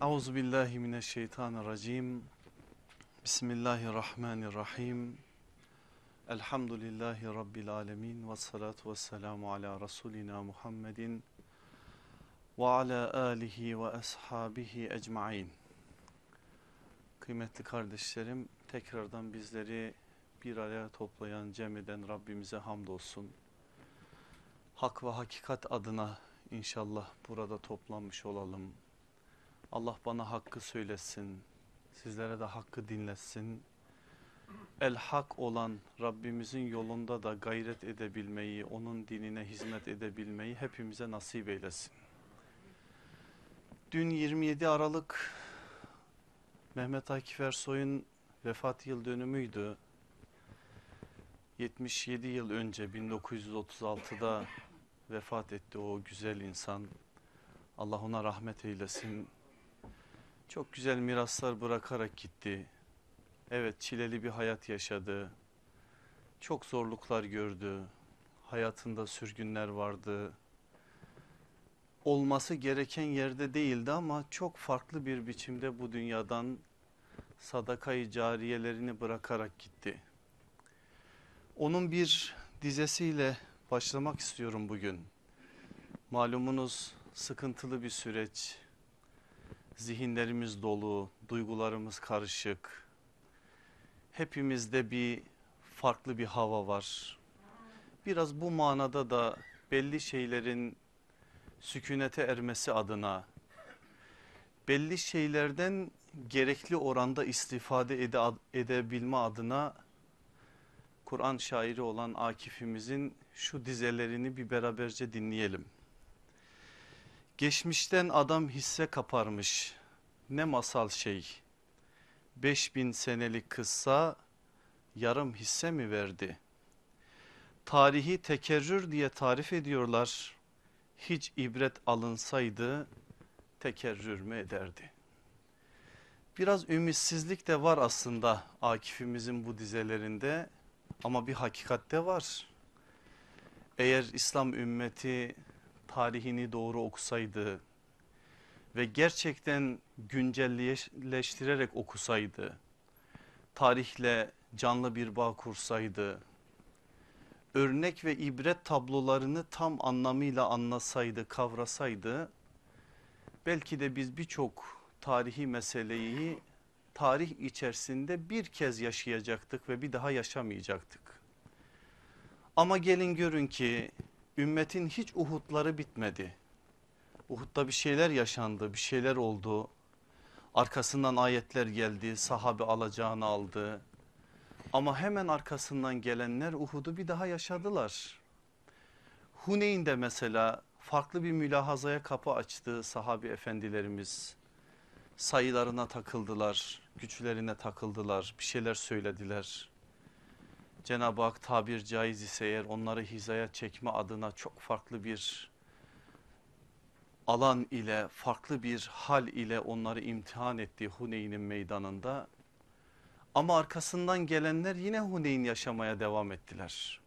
Euzu billahi mineşşeytanirracim. Bismillahirrahmanirrahim. Elhamdülillahi rabbil alamin ve salatu vesselamu ala rasulina Muhammedin ve ala alihi ve ashabihi ecmaîn. Kıymetli kardeşlerim, tekrardan bizleri bir araya toplayan cem eden Rabbimize hamdolsun. Hak ve hakikat adına inşallah burada toplanmış olalım. Allah bana hakkı söylesin, sizlere de hakkı dinletsin. El hak olan Rabbimizin yolunda da gayret edebilmeyi, onun dinine hizmet edebilmeyi hepimize nasip eylesin. Dün 27 Aralık Mehmet Akif Ersoy'un vefat yıl dönümüydü. 77 yıl önce 1936'da vefat etti o güzel insan. Allah ona rahmet eylesin. Çok güzel miraslar bırakarak gitti. Evet çileli bir hayat yaşadı. Çok zorluklar gördü. Hayatında sürgünler vardı. Olması gereken yerde değildi ama çok farklı bir biçimde bu dünyadan sadakayı cariyelerini bırakarak gitti. Onun bir dizesiyle başlamak istiyorum bugün. Malumunuz sıkıntılı bir süreç. Zihinlerimiz dolu, duygularımız karışık. Hepimizde bir farklı bir hava var. Biraz bu manada da belli şeylerin sükunete ermesi adına belli şeylerden gerekli oranda istifade ede, edebilme adına Kur'an şairi olan Akif'imizin şu dizelerini bir beraberce dinleyelim. Geçmişten adam hisse kaparmış ne masal şey. Beş bin senelik kıssa yarım hisse mi verdi? Tarihi tekerrür diye tarif ediyorlar. Hiç ibret alınsaydı tekerrür mü ederdi? Biraz ümitsizlik de var aslında Akif'imizin bu dizelerinde ama bir hakikat de var. Eğer İslam ümmeti tarihini doğru okusaydı ve gerçekten güncelleştirerek okusaydı, tarihle canlı bir bağ kursaydı, örnek ve ibret tablolarını tam anlamıyla anlasaydı, kavrasaydı, belki de biz birçok tarihi meseleyi tarih içerisinde bir kez yaşayacaktık ve bir daha yaşamayacaktık. Ama gelin görün ki ümmetin hiç Uhud'ları bitmedi. Uhud'da bir şeyler yaşandı, bir şeyler oldu. Arkasından ayetler geldi, sahabe alacağını aldı. Ama hemen arkasından gelenler Uhud'u bir daha yaşadılar. Huneyn'de mesela farklı bir mülahazaya kapı açtı sahabi efendilerimiz. Sayılarına takıldılar, güçlerine takıldılar, bir şeyler söylediler. Cenab-ı Hak tabir caiz ise eğer onları hizaya çekme adına çok farklı bir alan ile farklı bir hal ile onları imtihan etti Huneyn'in meydanında. Ama arkasından gelenler yine Huneyn yaşamaya devam ettiler.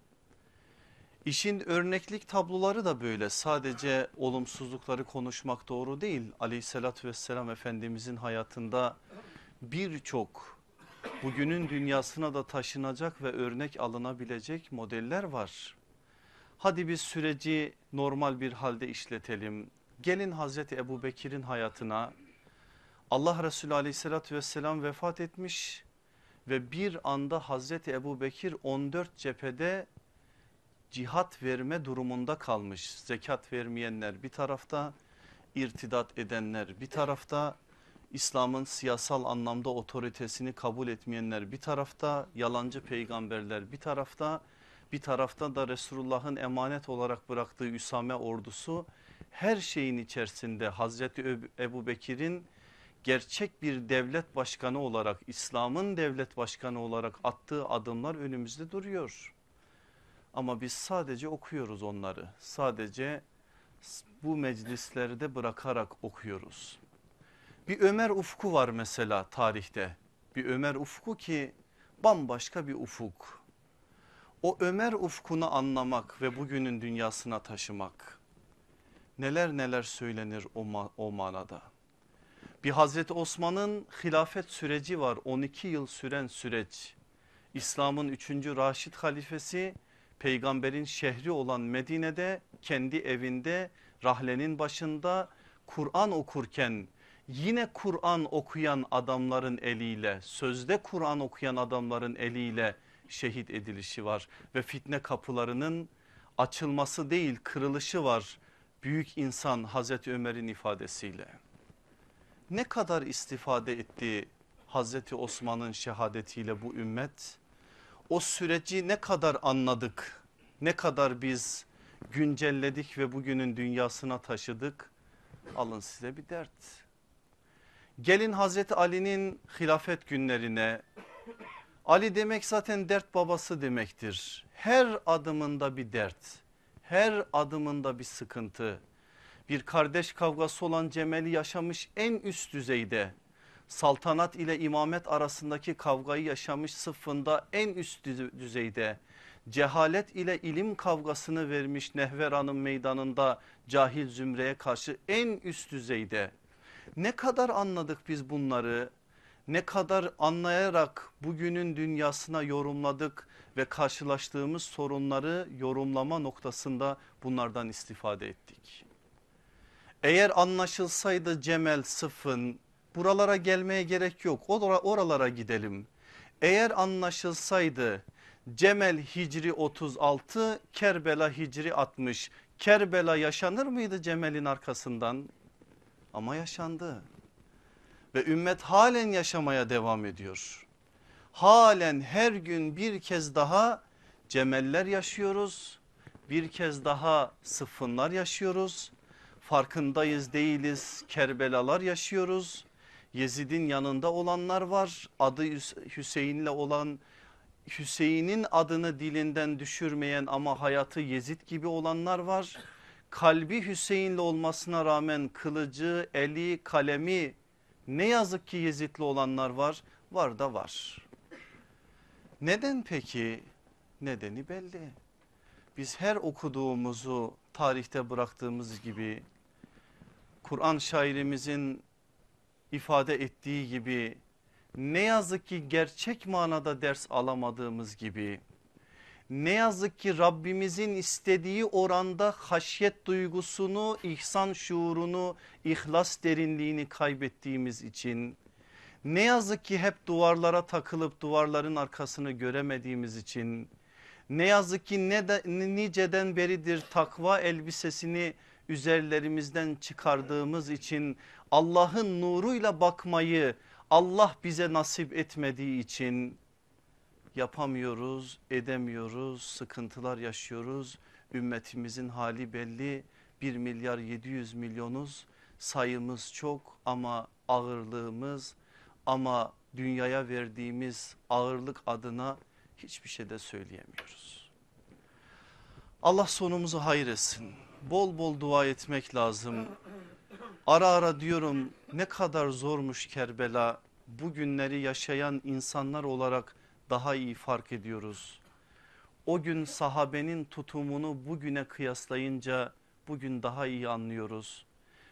İşin örneklik tabloları da böyle sadece olumsuzlukları konuşmak doğru değil. Aleyhissalatü vesselam Efendimizin hayatında birçok bugünün dünyasına da taşınacak ve örnek alınabilecek modeller var. Hadi biz süreci normal bir halde işletelim. Gelin Hazreti Ebu Bekir'in hayatına Allah Resulü aleyhissalatü vesselam vefat etmiş ve bir anda Hazreti Ebu Bekir 14 cephede cihat verme durumunda kalmış. Zekat vermeyenler bir tarafta, irtidat edenler bir tarafta, İslam'ın siyasal anlamda otoritesini kabul etmeyenler bir tarafta, yalancı peygamberler bir tarafta, bir tarafta da Resulullah'ın emanet olarak bıraktığı Üsame ordusu her şeyin içerisinde Hazreti Ebu Bekir'in gerçek bir devlet başkanı olarak İslam'ın devlet başkanı olarak attığı adımlar önümüzde duruyor. Ama biz sadece okuyoruz onları sadece bu meclislerde bırakarak okuyoruz. Bir Ömer ufku var mesela tarihte. Bir Ömer ufku ki bambaşka bir ufuk. O Ömer ufkunu anlamak ve bugünün dünyasına taşımak neler neler söylenir o, ma o manada. Bir Hazreti Osman'ın hilafet süreci var 12 yıl süren süreç. İslam'ın 3. Raşid halifesi peygamberin şehri olan Medine'de kendi evinde rahlenin başında Kur'an okurken yine Kur'an okuyan adamların eliyle sözde Kur'an okuyan adamların eliyle şehit edilişi var ve fitne kapılarının açılması değil kırılışı var büyük insan Hazreti Ömer'in ifadesiyle. Ne kadar istifade etti Hazreti Osman'ın şehadetiyle bu ümmet? O süreci ne kadar anladık? Ne kadar biz güncelledik ve bugünün dünyasına taşıdık? Alın size bir dert. Gelin Hazreti Ali'nin hilafet günlerine. Ali demek zaten dert babası demektir. Her adımında bir dert, her adımında bir sıkıntı. Bir kardeş kavgası olan Cemal'i yaşamış en üst düzeyde. Saltanat ile imamet arasındaki kavgayı yaşamış sıfında en üst düzeyde. Cehalet ile ilim kavgasını vermiş Nehveran'ın meydanında cahil zümreye karşı en üst düzeyde. Ne kadar anladık biz bunları? Ne kadar anlayarak bugünün dünyasına yorumladık ve karşılaştığımız sorunları yorumlama noktasında bunlardan istifade ettik. Eğer anlaşılsaydı Cemel Sıfın buralara gelmeye gerek yok oralara gidelim. Eğer anlaşılsaydı Cemel Hicri 36 Kerbela Hicri 60 Kerbela yaşanır mıydı Cemel'in arkasından? Ama yaşandı ve ümmet halen yaşamaya devam ediyor. Halen her gün bir kez daha cemeller yaşıyoruz. Bir kez daha sıfınlar yaşıyoruz. Farkındayız değiliz Kerbelalar yaşıyoruz. Yezid'in yanında olanlar var. Adı Hüseyin'le olan Hüseyin'in adını dilinden düşürmeyen ama hayatı Yezid gibi olanlar var. Kalbi Hüseyin'le olmasına rağmen kılıcı, eli, kalemi ne yazık ki Yezidli olanlar var. Var da var. Neden peki? Nedeni belli. Biz her okuduğumuzu tarihte bıraktığımız gibi Kur'an şairimizin ifade ettiği gibi ne yazık ki gerçek manada ders alamadığımız gibi ne yazık ki Rabbimizin istediği oranda haşyet duygusunu, ihsan şuurunu, ihlas derinliğini kaybettiğimiz için ne yazık ki hep duvarlara takılıp duvarların arkasını göremediğimiz için ne yazık ki ne de, niceden beridir takva elbisesini üzerlerimizden çıkardığımız için Allah'ın nuruyla bakmayı Allah bize nasip etmediği için yapamıyoruz, edemiyoruz, sıkıntılar yaşıyoruz. Ümmetimizin hali belli 1 milyar 700 milyonuz sayımız çok ama ağırlığımız ama dünyaya verdiğimiz ağırlık adına hiçbir şey de söyleyemiyoruz. Allah sonumuzu hayretsin. Bol bol dua etmek lazım. Ara ara diyorum ne kadar zormuş Kerbela. Bu günleri yaşayan insanlar olarak daha iyi fark ediyoruz. O gün sahabenin tutumunu bugüne kıyaslayınca bugün daha iyi anlıyoruz.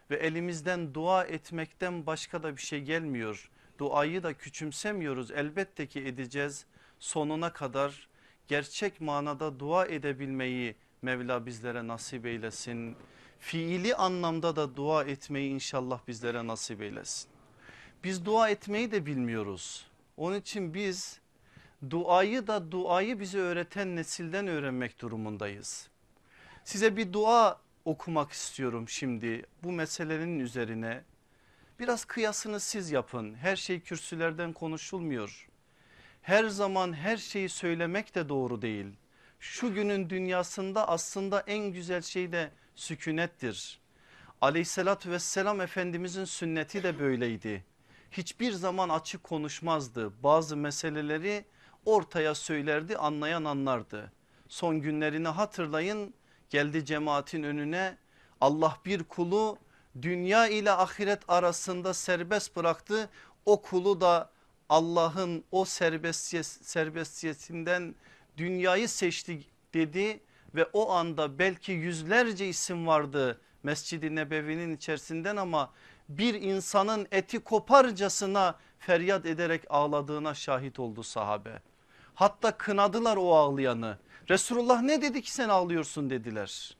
Ve elimizden dua etmekten başka da bir şey gelmiyor. Duayı da küçümsemiyoruz elbette ki edeceğiz. Sonuna kadar gerçek manada dua edebilmeyi Mevla bizlere nasip eylesin. Fiili anlamda da dua etmeyi inşallah bizlere nasip eylesin. Biz dua etmeyi de bilmiyoruz. Onun için biz duayı da duayı bize öğreten nesilden öğrenmek durumundayız. Size bir dua okumak istiyorum şimdi bu meselenin üzerine. Biraz kıyasını siz yapın. Her şey kürsülerden konuşulmuyor. Her zaman her şeyi söylemek de doğru değil. Şu günün dünyasında aslında en güzel şey de sükunettir. Aleyhissalatü vesselam Efendimizin sünneti de böyleydi. Hiçbir zaman açık konuşmazdı. Bazı meseleleri ortaya söylerdi anlayan anlardı. Son günlerini hatırlayın geldi cemaatin önüne Allah bir kulu dünya ile ahiret arasında serbest bıraktı. O kulu da Allah'ın o serbestiyet, serbestiyetinden dünyayı seçti dedi ve o anda belki yüzlerce isim vardı Mescid-i Nebevi'nin içerisinden ama bir insanın eti koparcasına feryat ederek ağladığına şahit oldu sahabe. Hatta kınadılar o ağlayanı. Resulullah ne dedi ki sen ağlıyorsun dediler.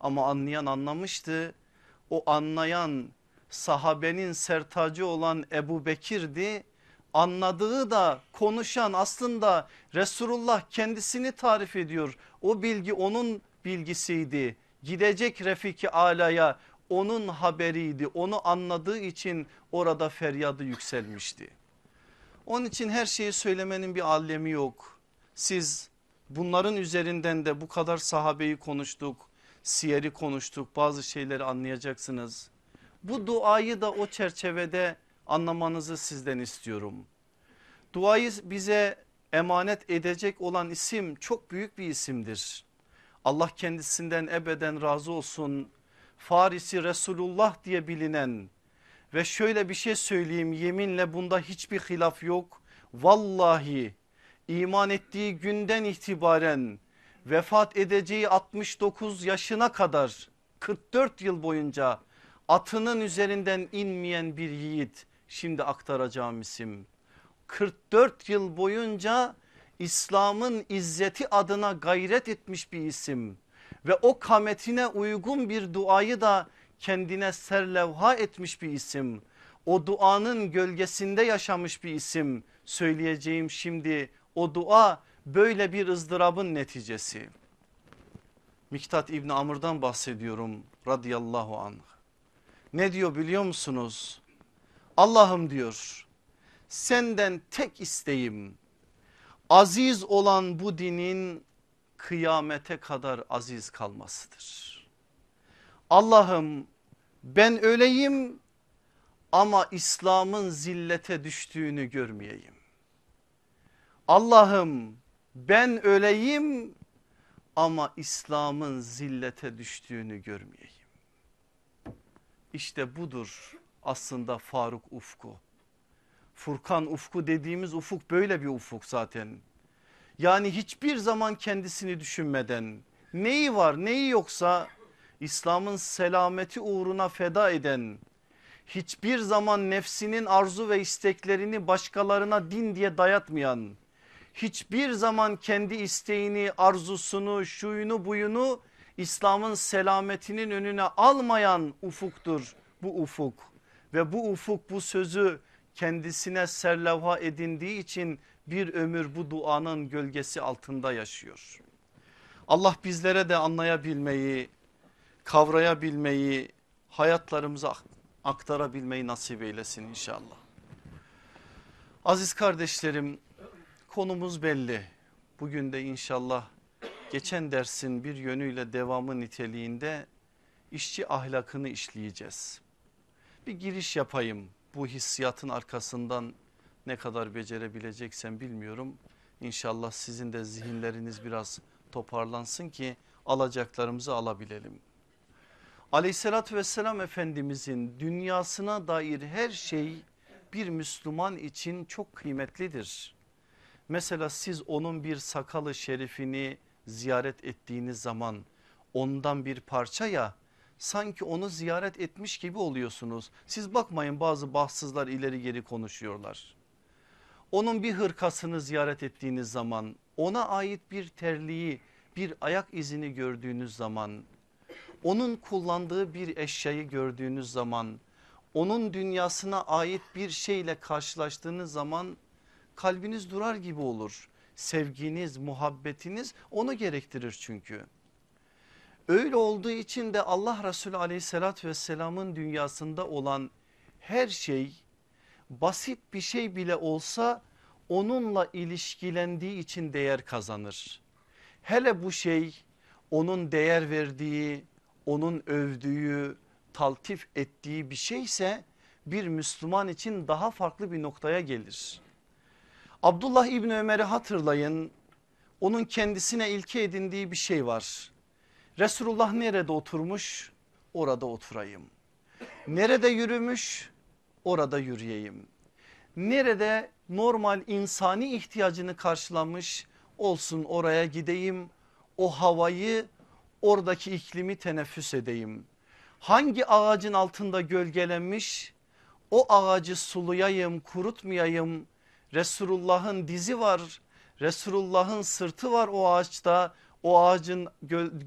Ama anlayan anlamıştı. O anlayan sahabenin sertacı olan Ebu Bekir'di. Anladığı da konuşan aslında Resulullah kendisini tarif ediyor. O bilgi onun bilgisiydi. Gidecek Refiki Ala'ya onun haberiydi. Onu anladığı için orada feryadı yükselmişti. Onun için her şeyi söylemenin bir alemi yok. Siz bunların üzerinden de bu kadar sahabeyi konuştuk, siyeri konuştuk bazı şeyleri anlayacaksınız. Bu duayı da o çerçevede anlamanızı sizden istiyorum. Duayı bize emanet edecek olan isim çok büyük bir isimdir. Allah kendisinden ebeden razı olsun. Farisi Resulullah diye bilinen ve şöyle bir şey söyleyeyim yeminle bunda hiçbir hilaf yok. Vallahi iman ettiği günden itibaren vefat edeceği 69 yaşına kadar 44 yıl boyunca atının üzerinden inmeyen bir yiğit şimdi aktaracağım isim. 44 yıl boyunca İslam'ın izzeti adına gayret etmiş bir isim ve o kametine uygun bir duayı da kendine serlevha etmiş bir isim. O duanın gölgesinde yaşamış bir isim söyleyeceğim şimdi o dua böyle bir ızdırabın neticesi. Miktat İbni Amr'dan bahsediyorum radıyallahu anh. Ne diyor biliyor musunuz? Allah'ım diyor senden tek isteğim aziz olan bu dinin kıyamete kadar aziz kalmasıdır. Allah'ım ben öleyim ama İslam'ın zillete düştüğünü görmeyeyim. Allah'ım ben öleyim ama İslam'ın zillete düştüğünü görmeyeyim. İşte budur aslında Faruk ufku. Furkan ufku dediğimiz ufuk böyle bir ufuk zaten. Yani hiçbir zaman kendisini düşünmeden neyi var neyi yoksa İslam'ın selameti uğruna feda eden hiçbir zaman nefsinin arzu ve isteklerini başkalarına din diye dayatmayan hiçbir zaman kendi isteğini arzusunu şuyunu buyunu İslam'ın selametinin önüne almayan ufuktur bu ufuk ve bu ufuk bu sözü kendisine serlevha edindiği için bir ömür bu duanın gölgesi altında yaşıyor. Allah bizlere de anlayabilmeyi, kavrayabilmeyi, hayatlarımıza aktarabilmeyi nasip eylesin inşallah. Aziz kardeşlerim konumuz belli. Bugün de inşallah geçen dersin bir yönüyle devamı niteliğinde işçi ahlakını işleyeceğiz. Bir giriş yapayım bu hissiyatın arkasından ne kadar becerebileceksem bilmiyorum. İnşallah sizin de zihinleriniz biraz toparlansın ki alacaklarımızı alabilelim. Aleyhissalatü vesselam Efendimizin dünyasına dair her şey bir Müslüman için çok kıymetlidir. Mesela siz onun bir sakalı şerifini ziyaret ettiğiniz zaman ondan bir parça ya sanki onu ziyaret etmiş gibi oluyorsunuz. Siz bakmayın bazı bahtsızlar ileri geri konuşuyorlar. Onun bir hırkasını ziyaret ettiğiniz zaman ona ait bir terliği bir ayak izini gördüğünüz zaman onun kullandığı bir eşyayı gördüğünüz zaman onun dünyasına ait bir şeyle karşılaştığınız zaman kalbiniz durar gibi olur. Sevginiz muhabbetiniz onu gerektirir çünkü. Öyle olduğu için de Allah Resulü aleyhissalatü vesselamın dünyasında olan her şey basit bir şey bile olsa onunla ilişkilendiği için değer kazanır. Hele bu şey onun değer verdiği, onun övdüğü, taltif ettiği bir şeyse bir Müslüman için daha farklı bir noktaya gelir. Abdullah İbni Ömer'i hatırlayın onun kendisine ilke edindiği bir şey var. Resulullah nerede oturmuş orada oturayım. Nerede yürümüş orada yürüyeyim. Nerede normal insani ihtiyacını karşılamış olsun oraya gideyim. O havayı oradaki iklimi teneffüs edeyim. Hangi ağacın altında gölgelenmiş? O ağacı sulayayım kurutmayayım. Resulullah'ın dizi var. Resulullah'ın sırtı var o ağaçta. O ağacın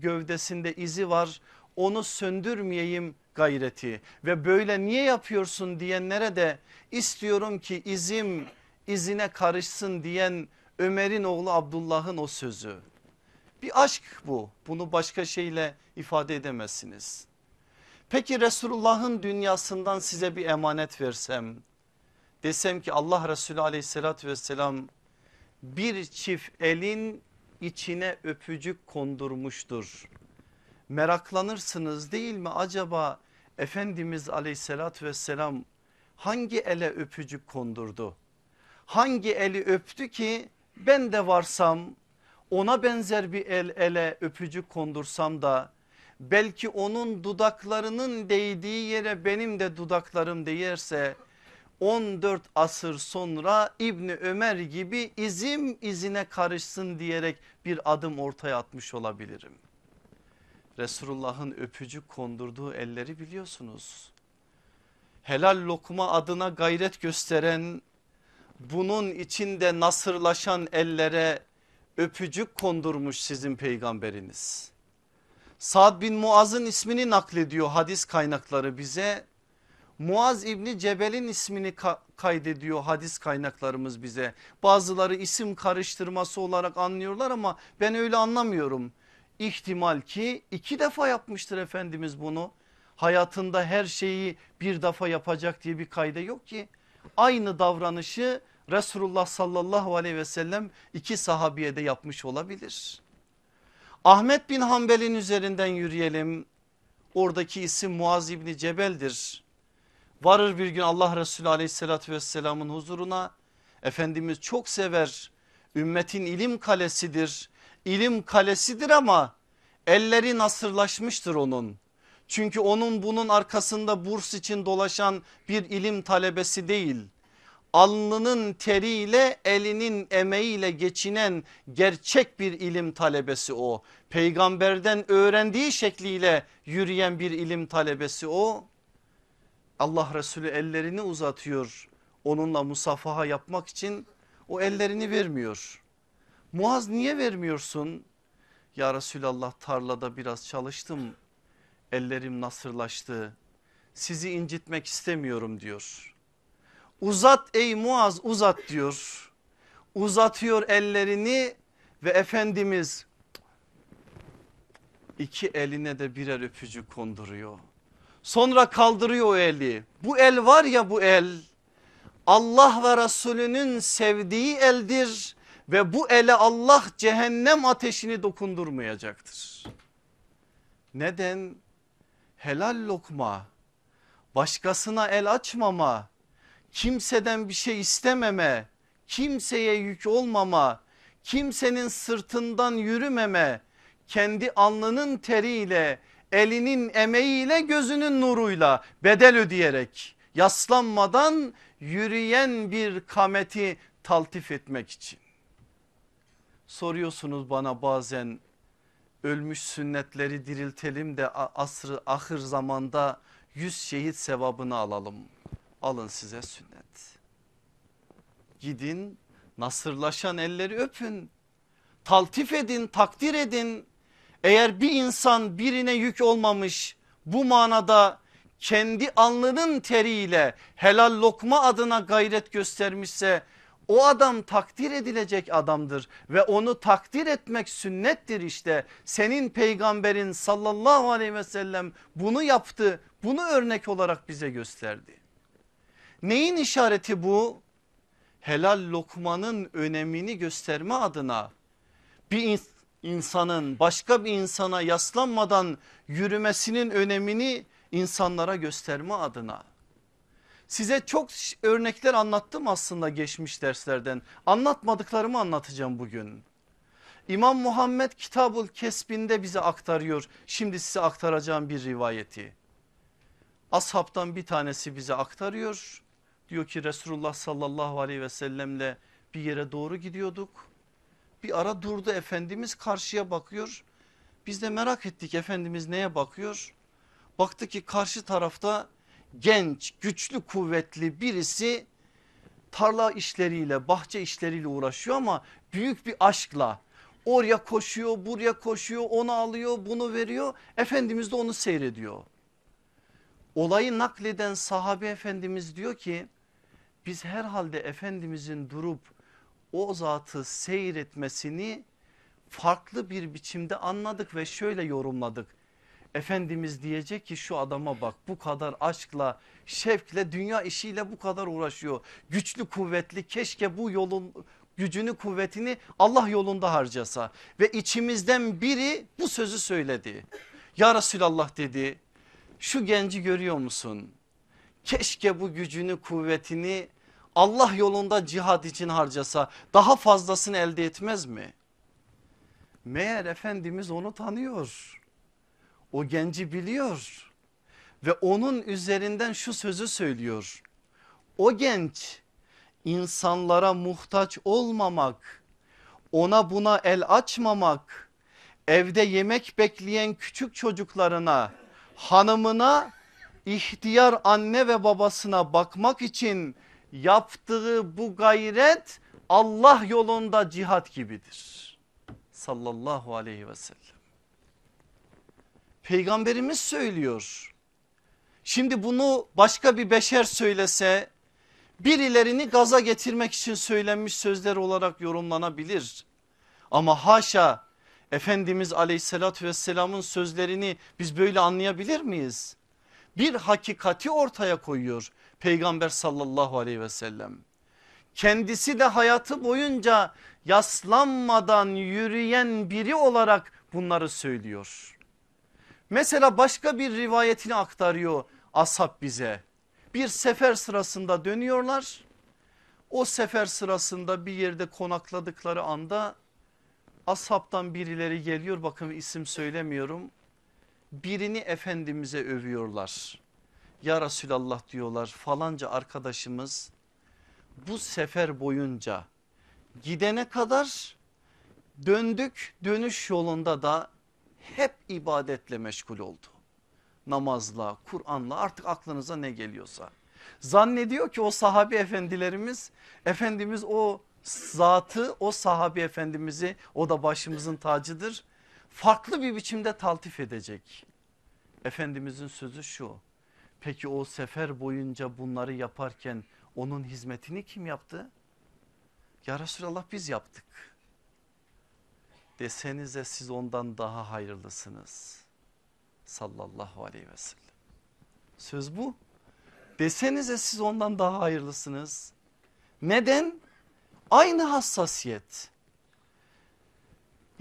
gövdesinde izi var. Onu söndürmeyeyim gayreti ve böyle niye yapıyorsun diyenlere de istiyorum ki izim izine karışsın diyen Ömer'in oğlu Abdullah'ın o sözü. Bir aşk bu bunu başka şeyle ifade edemezsiniz. Peki Resulullah'ın dünyasından size bir emanet versem desem ki Allah Resulü aleyhissalatü vesselam bir çift elin içine öpücük kondurmuştur. Meraklanırsınız değil mi acaba Efendimiz aleyhissalatü vesselam hangi ele öpücük kondurdu? Hangi eli öptü ki ben de varsam ona benzer bir el ele öpücük kondursam da belki onun dudaklarının değdiği yere benim de dudaklarım değerse 14 asır sonra İbni Ömer gibi izim izine karışsın diyerek bir adım ortaya atmış olabilirim. Resulullah'ın öpücük kondurduğu elleri biliyorsunuz. Helal lokma adına gayret gösteren bunun içinde nasırlaşan ellere öpücük kondurmuş sizin peygamberiniz. Sad bin Muaz'ın ismini naklediyor hadis kaynakları bize. Muaz İbni Cebel'in ismini ka kaydediyor hadis kaynaklarımız bize. Bazıları isim karıştırması olarak anlıyorlar ama ben öyle anlamıyorum. İhtimal ki iki defa yapmıştır Efendimiz bunu. Hayatında her şeyi bir defa yapacak diye bir kayda yok ki. Aynı davranışı Resulullah sallallahu aleyhi ve sellem iki sahabiye de yapmış olabilir. Ahmet bin Hanbel'in üzerinden yürüyelim. Oradaki isim Muaz İbni Cebel'dir. Varır bir gün Allah Resulü aleyhissalatü vesselamın huzuruna. Efendimiz çok sever. Ümmetin ilim kalesidir. İlim kalesidir ama elleri nasırlaşmıştır onun. Çünkü onun bunun arkasında burs için dolaşan bir ilim talebesi değil alnının teriyle elinin emeğiyle geçinen gerçek bir ilim talebesi o. Peygamberden öğrendiği şekliyle yürüyen bir ilim talebesi o. Allah Resulü ellerini uzatıyor onunla musafaha yapmak için o ellerini vermiyor. Muaz niye vermiyorsun? Ya Resulallah tarlada biraz çalıştım ellerim nasırlaştı sizi incitmek istemiyorum diyor. Uzat ey Muaz uzat diyor. Uzatıyor ellerini ve Efendimiz iki eline de birer öpücük konduruyor. Sonra kaldırıyor o eli. Bu el var ya bu el Allah ve Resulünün sevdiği eldir ve bu ele Allah cehennem ateşini dokundurmayacaktır. Neden? Helal lokma, başkasına el açmama, kimseden bir şey istememe, kimseye yük olmama, kimsenin sırtından yürümeme, kendi alnının teriyle, elinin emeğiyle, gözünün nuruyla bedel ödeyerek yaslanmadan yürüyen bir kameti taltif etmek için. Soruyorsunuz bana bazen ölmüş sünnetleri diriltelim de asrı ahır zamanda yüz şehit sevabını alalım alın size sünnet. Gidin nasırlaşan elleri öpün. Taltif edin takdir edin. Eğer bir insan birine yük olmamış bu manada kendi alnının teriyle helal lokma adına gayret göstermişse o adam takdir edilecek adamdır ve onu takdir etmek sünnettir işte. Senin peygamberin sallallahu aleyhi ve sellem bunu yaptı bunu örnek olarak bize gösterdi. Neyin işareti bu? Helal lokmanın önemini gösterme adına bir insanın başka bir insana yaslanmadan yürümesinin önemini insanlara gösterme adına. Size çok örnekler anlattım aslında geçmiş derslerden. Anlatmadıklarımı anlatacağım bugün. İmam Muhammed Kitabul Kesbinde bize aktarıyor. Şimdi size aktaracağım bir rivayeti. Ashabtan bir tanesi bize aktarıyor. Diyor ki Resulullah sallallahu aleyhi ve sellemle bir yere doğru gidiyorduk. Bir ara durdu Efendimiz karşıya bakıyor. Biz de merak ettik Efendimiz neye bakıyor? Baktı ki karşı tarafta genç güçlü kuvvetli birisi tarla işleriyle bahçe işleriyle uğraşıyor ama büyük bir aşkla oraya koşuyor buraya koşuyor onu alıyor bunu veriyor Efendimiz de onu seyrediyor. Olayı nakleden sahabe efendimiz diyor ki biz herhalde Efendimizin durup o zatı seyretmesini farklı bir biçimde anladık ve şöyle yorumladık. Efendimiz diyecek ki şu adama bak bu kadar aşkla şevkle dünya işiyle bu kadar uğraşıyor. Güçlü kuvvetli keşke bu yolun gücünü kuvvetini Allah yolunda harcasa ve içimizden biri bu sözü söyledi. Ya Resulallah dedi şu genci görüyor musun? Keşke bu gücünü kuvvetini Allah yolunda cihad için harcasa daha fazlasını elde etmez mi? Meğer Efendimiz onu tanıyor. O genci biliyor ve onun üzerinden şu sözü söylüyor. O genç insanlara muhtaç olmamak, ona buna el açmamak, evde yemek bekleyen küçük çocuklarına, hanımına, ihtiyar anne ve babasına bakmak için yaptığı bu gayret Allah yolunda cihat gibidir. Sallallahu aleyhi ve sellem. Peygamberimiz söylüyor. Şimdi bunu başka bir beşer söylese birilerini gaza getirmek için söylenmiş sözler olarak yorumlanabilir. Ama haşa Efendimiz aleyhissalatü vesselamın sözlerini biz böyle anlayabilir miyiz? Bir hakikati ortaya koyuyor peygamber sallallahu aleyhi ve sellem. Kendisi de hayatı boyunca yaslanmadan yürüyen biri olarak bunları söylüyor. Mesela başka bir rivayetini aktarıyor ashab bize. Bir sefer sırasında dönüyorlar. O sefer sırasında bir yerde konakladıkları anda ashabtan birileri geliyor bakın isim söylemiyorum. Birini Efendimiz'e övüyorlar. Ya Resulallah diyorlar falanca arkadaşımız bu sefer boyunca gidene kadar döndük dönüş yolunda da hep ibadetle meşgul oldu. Namazla, Kur'an'la artık aklınıza ne geliyorsa. Zannediyor ki o sahabi efendilerimiz Efendimiz o zatı o sahabi efendimizi o da başımızın tacıdır. Farklı bir biçimde taltif edecek. Efendimizin sözü şu. Peki o sefer boyunca bunları yaparken onun hizmetini kim yaptı? Ya Resulallah biz yaptık. Desenize siz ondan daha hayırlısınız. Sallallahu aleyhi ve sellem. Söz bu. Desenize siz ondan daha hayırlısınız. Neden? Aynı hassasiyet.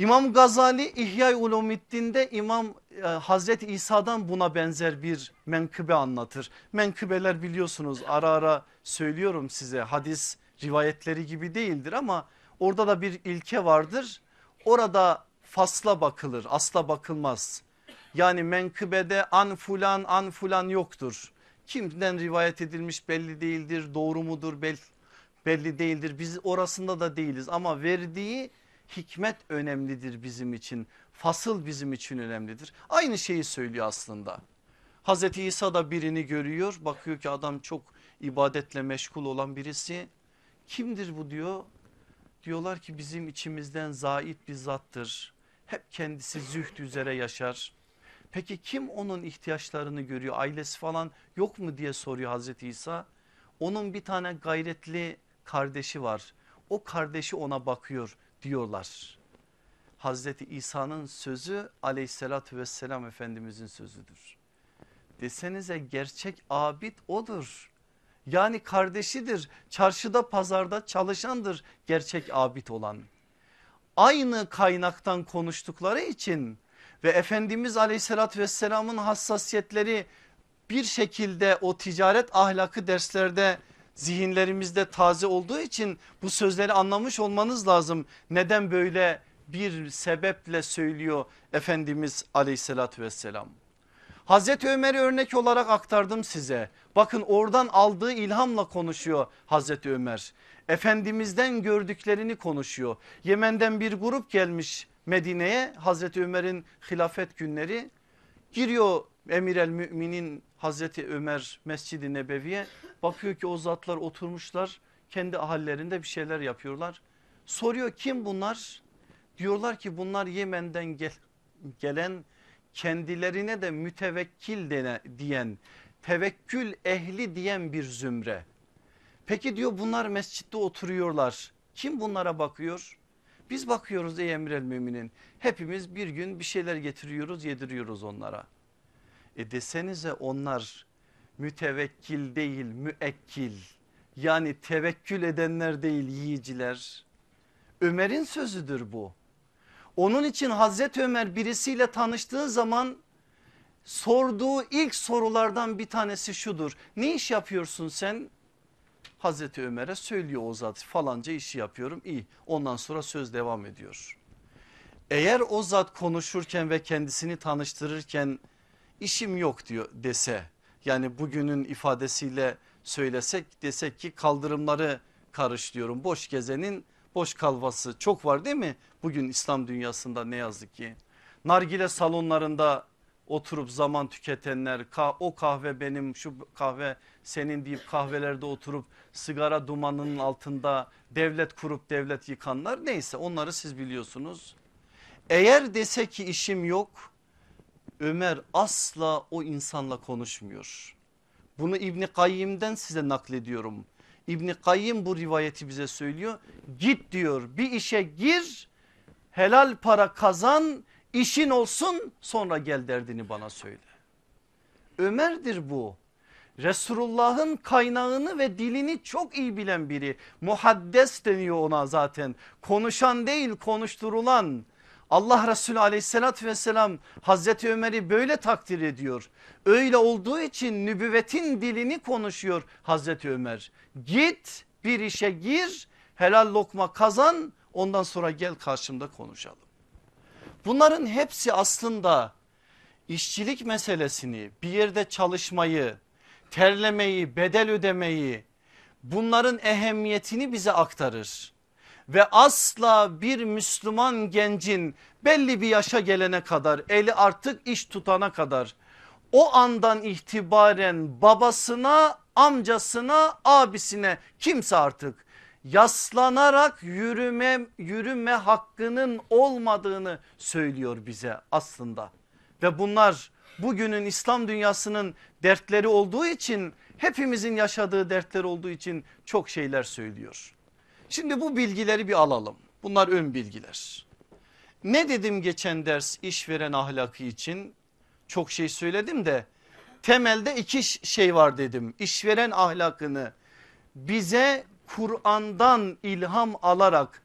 İmam Gazali İhya-i Ulumiddin'de İmam e, Hazreti İsa'dan buna benzer bir menkıbe anlatır. Menkıbeler biliyorsunuz ara ara söylüyorum size hadis rivayetleri gibi değildir ama orada da bir ilke vardır. Orada fasla bakılır asla bakılmaz. Yani menkıbede an fulan an fulan yoktur. Kimden rivayet edilmiş belli değildir doğru mudur belli, belli değildir. Biz orasında da değiliz ama verdiği hikmet önemlidir bizim için. Fasıl bizim için önemlidir. Aynı şeyi söylüyor aslında. Hazreti İsa da birini görüyor bakıyor ki adam çok ibadetle meşgul olan birisi. Kimdir bu diyor. Diyorlar ki bizim içimizden zait bir zattır. Hep kendisi zühd üzere yaşar. Peki kim onun ihtiyaçlarını görüyor ailesi falan yok mu diye soruyor Hazreti İsa. Onun bir tane gayretli kardeşi var. O kardeşi ona bakıyor diyorlar. Hazreti İsa'nın sözü aleyhissalatü vesselam efendimizin sözüdür. Desenize gerçek abid odur. Yani kardeşidir çarşıda pazarda çalışandır gerçek abid olan. Aynı kaynaktan konuştukları için ve Efendimiz aleyhissalatü vesselamın hassasiyetleri bir şekilde o ticaret ahlakı derslerde zihinlerimizde taze olduğu için bu sözleri anlamış olmanız lazım. Neden böyle bir sebeple söylüyor Efendimiz aleyhissalatü vesselam. Hazreti Ömer'i örnek olarak aktardım size. Bakın oradan aldığı ilhamla konuşuyor Hazreti Ömer. Efendimizden gördüklerini konuşuyor. Yemen'den bir grup gelmiş Medine'ye Hazreti Ömer'in hilafet günleri Giriyor emir el müminin Hazreti Ömer Mescid-i Nebevi'ye bakıyor ki o zatlar oturmuşlar kendi ahallerinde bir şeyler yapıyorlar. Soruyor kim bunlar? Diyorlar ki bunlar Yemen'den gel, gelen kendilerine de mütevekkil dene, diyen tevekkül ehli diyen bir zümre. Peki diyor bunlar mescitte oturuyorlar. Kim bunlara bakıyor? Biz bakıyoruz ey emrel müminin. Hepimiz bir gün bir şeyler getiriyoruz yediriyoruz onlara. E desenize onlar mütevekkil değil müekkil. Yani tevekkül edenler değil yiyiciler. Ömer'in sözüdür bu. Onun için Hazreti Ömer birisiyle tanıştığı zaman sorduğu ilk sorulardan bir tanesi şudur. Ne iş yapıyorsun sen? Hazreti Ömer'e söylüyor o zat falanca işi yapıyorum iyi ondan sonra söz devam ediyor. Eğer o zat konuşurken ve kendisini tanıştırırken işim yok diyor dese yani bugünün ifadesiyle söylesek desek ki kaldırımları karışlıyorum boş gezenin boş kalvası çok var değil mi? Bugün İslam dünyasında ne yazık ki. Nargile salonlarında oturup zaman tüketenler o kahve benim şu kahve senin deyip kahvelerde oturup sigara dumanının altında devlet kurup devlet yıkanlar neyse onları siz biliyorsunuz. Eğer dese ki işim yok Ömer asla o insanla konuşmuyor. Bunu İbni Kayyim'den size naklediyorum. İbni Kayyim bu rivayeti bize söylüyor. Git diyor bir işe gir helal para kazan işin olsun sonra gel derdini bana söyle. Ömer'dir bu. Resulullah'ın kaynağını ve dilini çok iyi bilen biri. Muhaddes deniyor ona zaten. Konuşan değil konuşturulan. Allah Resulü aleyhissalatü vesselam Hazreti Ömer'i böyle takdir ediyor. Öyle olduğu için nübüvvetin dilini konuşuyor Hazreti Ömer. Git bir işe gir helal lokma kazan ondan sonra gel karşımda konuşalım. Bunların hepsi aslında işçilik meselesini bir yerde çalışmayı terlemeyi bedel ödemeyi bunların ehemmiyetini bize aktarır. Ve asla bir Müslüman gencin belli bir yaşa gelene kadar eli artık iş tutana kadar o andan itibaren babasına amcasına abisine kimse artık yaslanarak yürüme yürüme hakkının olmadığını söylüyor bize aslında. Ve bunlar bugünün İslam dünyasının dertleri olduğu için hepimizin yaşadığı dertler olduğu için çok şeyler söylüyor. Şimdi bu bilgileri bir alalım. Bunlar ön bilgiler. Ne dedim geçen ders işveren ahlakı için? Çok şey söyledim de temelde iki şey var dedim. İşveren ahlakını bize Kur'an'dan ilham alarak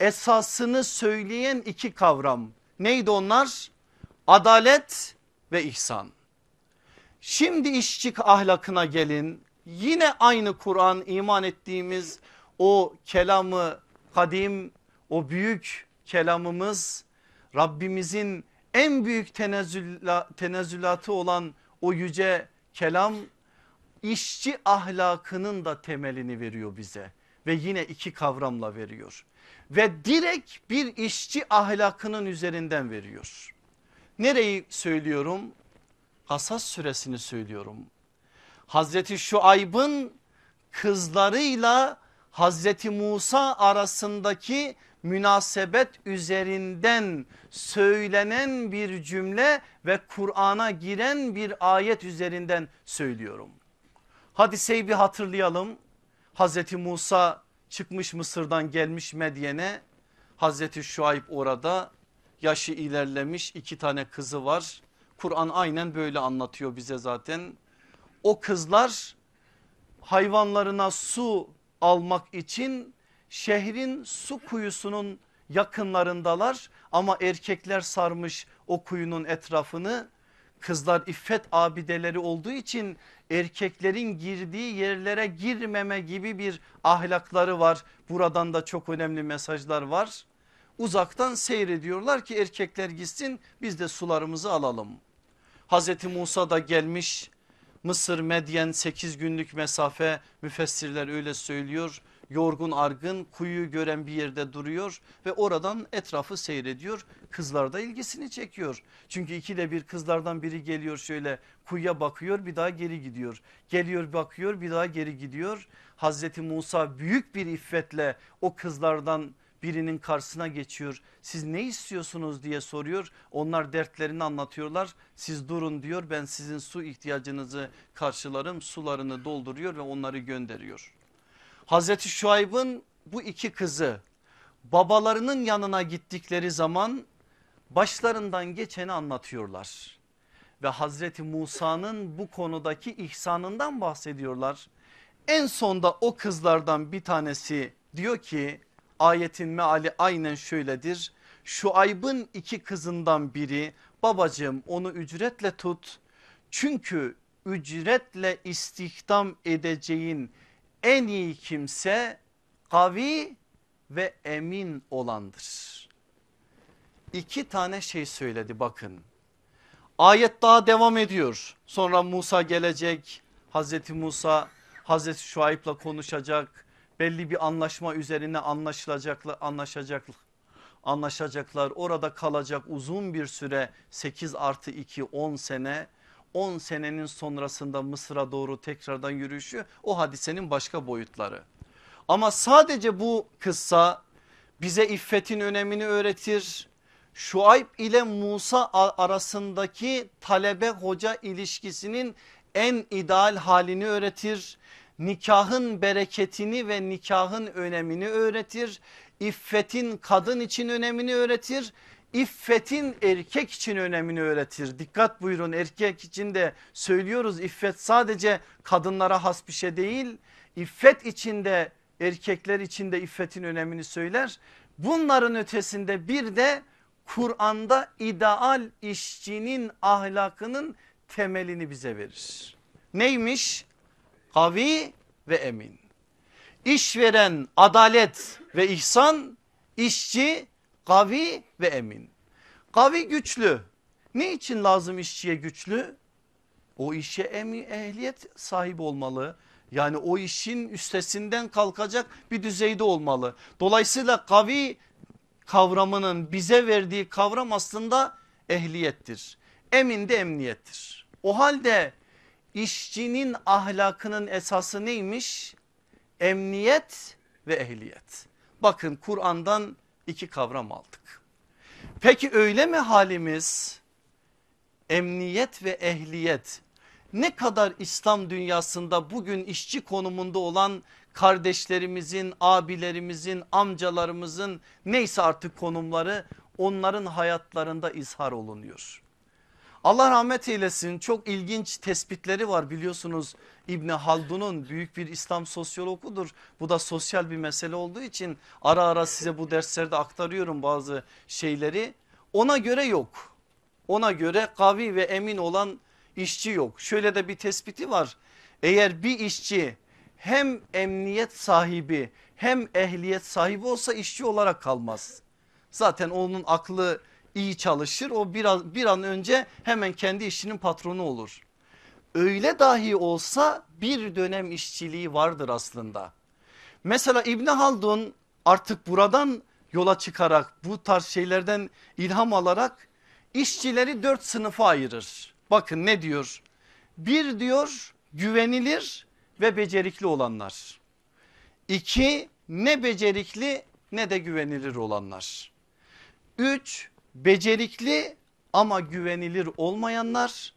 esasını söyleyen iki kavram. Neydi onlar? Adalet ve ihsan. Şimdi işçi ahlakına gelin. Yine aynı Kur'an iman ettiğimiz o kelamı kadim o büyük kelamımız Rabbimizin en büyük tenezzüla, tenezzülatı olan o yüce kelam işçi ahlakının da temelini veriyor bize ve yine iki kavramla veriyor ve direkt bir işçi ahlakının üzerinden veriyor. Nereyi söylüyorum? Hasas süresini söylüyorum. Hazreti Şuayb'ın kızlarıyla Hazreti Musa arasındaki münasebet üzerinden söylenen bir cümle ve Kur'an'a giren bir ayet üzerinden söylüyorum. Hadiseyi bir hatırlayalım. Hazreti Musa çıkmış Mısır'dan gelmiş Medyen'e. Hazreti Şuayb orada yaşı ilerlemiş iki tane kızı var. Kur'an aynen böyle anlatıyor bize zaten. O kızlar hayvanlarına su almak için şehrin su kuyusunun yakınlarındalar ama erkekler sarmış o kuyunun etrafını kızlar iffet abideleri olduğu için erkeklerin girdiği yerlere girmeme gibi bir ahlakları var. Buradan da çok önemli mesajlar var. Uzaktan seyrediyorlar ki erkekler gitsin biz de sularımızı alalım. Hazreti Musa da gelmiş Mısır Medyen 8 günlük mesafe müfessirler öyle söylüyor. Yorgun argın kuyuyu gören bir yerde duruyor ve oradan etrafı seyrediyor. Kızlar da ilgisini çekiyor. Çünkü ikide bir kızlardan biri geliyor şöyle kuyuya bakıyor bir daha geri gidiyor. Geliyor bakıyor bir daha geri gidiyor. Hazreti Musa büyük bir iffetle o kızlardan birinin karşısına geçiyor. Siz ne istiyorsunuz diye soruyor. Onlar dertlerini anlatıyorlar. Siz durun diyor ben sizin su ihtiyacınızı karşılarım. Sularını dolduruyor ve onları gönderiyor. Hazreti Şuayb'ın bu iki kızı babalarının yanına gittikleri zaman başlarından geçeni anlatıyorlar. Ve Hazreti Musa'nın bu konudaki ihsanından bahsediyorlar. En sonda o kızlardan bir tanesi diyor ki ayetin meali aynen şöyledir. Şu aybın iki kızından biri babacığım onu ücretle tut. Çünkü ücretle istihdam edeceğin en iyi kimse kavi ve emin olandır. İki tane şey söyledi bakın. Ayet daha devam ediyor. Sonra Musa gelecek. Hazreti Musa Hazreti Şuayb'la konuşacak. Belli bir anlaşma üzerine anlaşılacaklar, anlaşacaklar. Anlaşacaklar orada kalacak uzun bir süre 8 artı 2 10 sene 10 senenin sonrasında Mısır'a doğru tekrardan yürüyüşü o hadisenin başka boyutları. Ama sadece bu kıssa bize iffetin önemini öğretir. Şuayb ile Musa arasındaki talebe hoca ilişkisinin en ideal halini öğretir. Nikahın bereketini ve nikahın önemini öğretir. İffetin kadın için önemini öğretir İffetin erkek için önemini öğretir. Dikkat buyurun erkek için de söylüyoruz iffet sadece kadınlara has bir şey değil. İffet içinde erkekler için de iffetin önemini söyler. Bunların ötesinde bir de Kur'an'da ideal işçinin ahlakının temelini bize verir. Neymiş? Kavi ve emin. İşveren adalet ve ihsan, işçi Kavi ve emin. Kavi güçlü. Ne için lazım işçiye güçlü? O işe ehliyet sahibi olmalı. Yani o işin üstesinden kalkacak bir düzeyde olmalı. Dolayısıyla kavi kavramının bize verdiği kavram aslında ehliyettir. Emin de emniyettir. O halde işçinin ahlakının esası neymiş? Emniyet ve ehliyet. Bakın Kur'an'dan iki kavram aldık. Peki öyle mi halimiz? Emniyet ve ehliyet ne kadar İslam dünyasında bugün işçi konumunda olan kardeşlerimizin, abilerimizin, amcalarımızın neyse artık konumları onların hayatlarında izhar olunuyor. Allah rahmet eylesin çok ilginç tespitleri var biliyorsunuz İbni Haldun'un büyük bir İslam sosyologudur. Bu da sosyal bir mesele olduğu için ara ara size bu derslerde aktarıyorum bazı şeyleri. Ona göre yok. Ona göre kavi ve emin olan işçi yok. Şöyle de bir tespiti var. Eğer bir işçi hem emniyet sahibi hem ehliyet sahibi olsa işçi olarak kalmaz. Zaten onun aklı iyi çalışır o biraz bir an önce hemen kendi işinin patronu olur. Öyle dahi olsa bir dönem işçiliği vardır aslında. Mesela İbni Haldun artık buradan yola çıkarak bu tarz şeylerden ilham alarak işçileri dört sınıfa ayırır. Bakın ne diyor? Bir diyor güvenilir ve becerikli olanlar. İki ne becerikli ne de güvenilir olanlar. Üç becerikli ama güvenilir olmayanlar.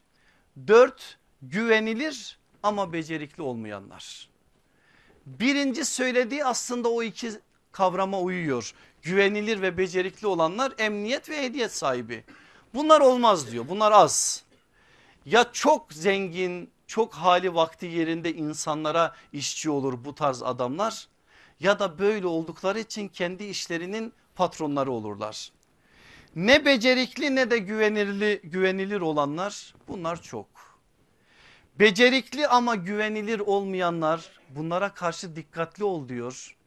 Dört güvenilir ama becerikli olmayanlar. Birinci söylediği aslında o iki kavrama uyuyor. Güvenilir ve becerikli olanlar emniyet ve hediyet sahibi. Bunlar olmaz diyor bunlar az. Ya çok zengin çok hali vakti yerinde insanlara işçi olur bu tarz adamlar ya da böyle oldukları için kendi işlerinin patronları olurlar. Ne becerikli ne de güvenilir, güvenilir olanlar bunlar çok. Becerikli ama güvenilir olmayanlar bunlara karşı dikkatli ol diyor.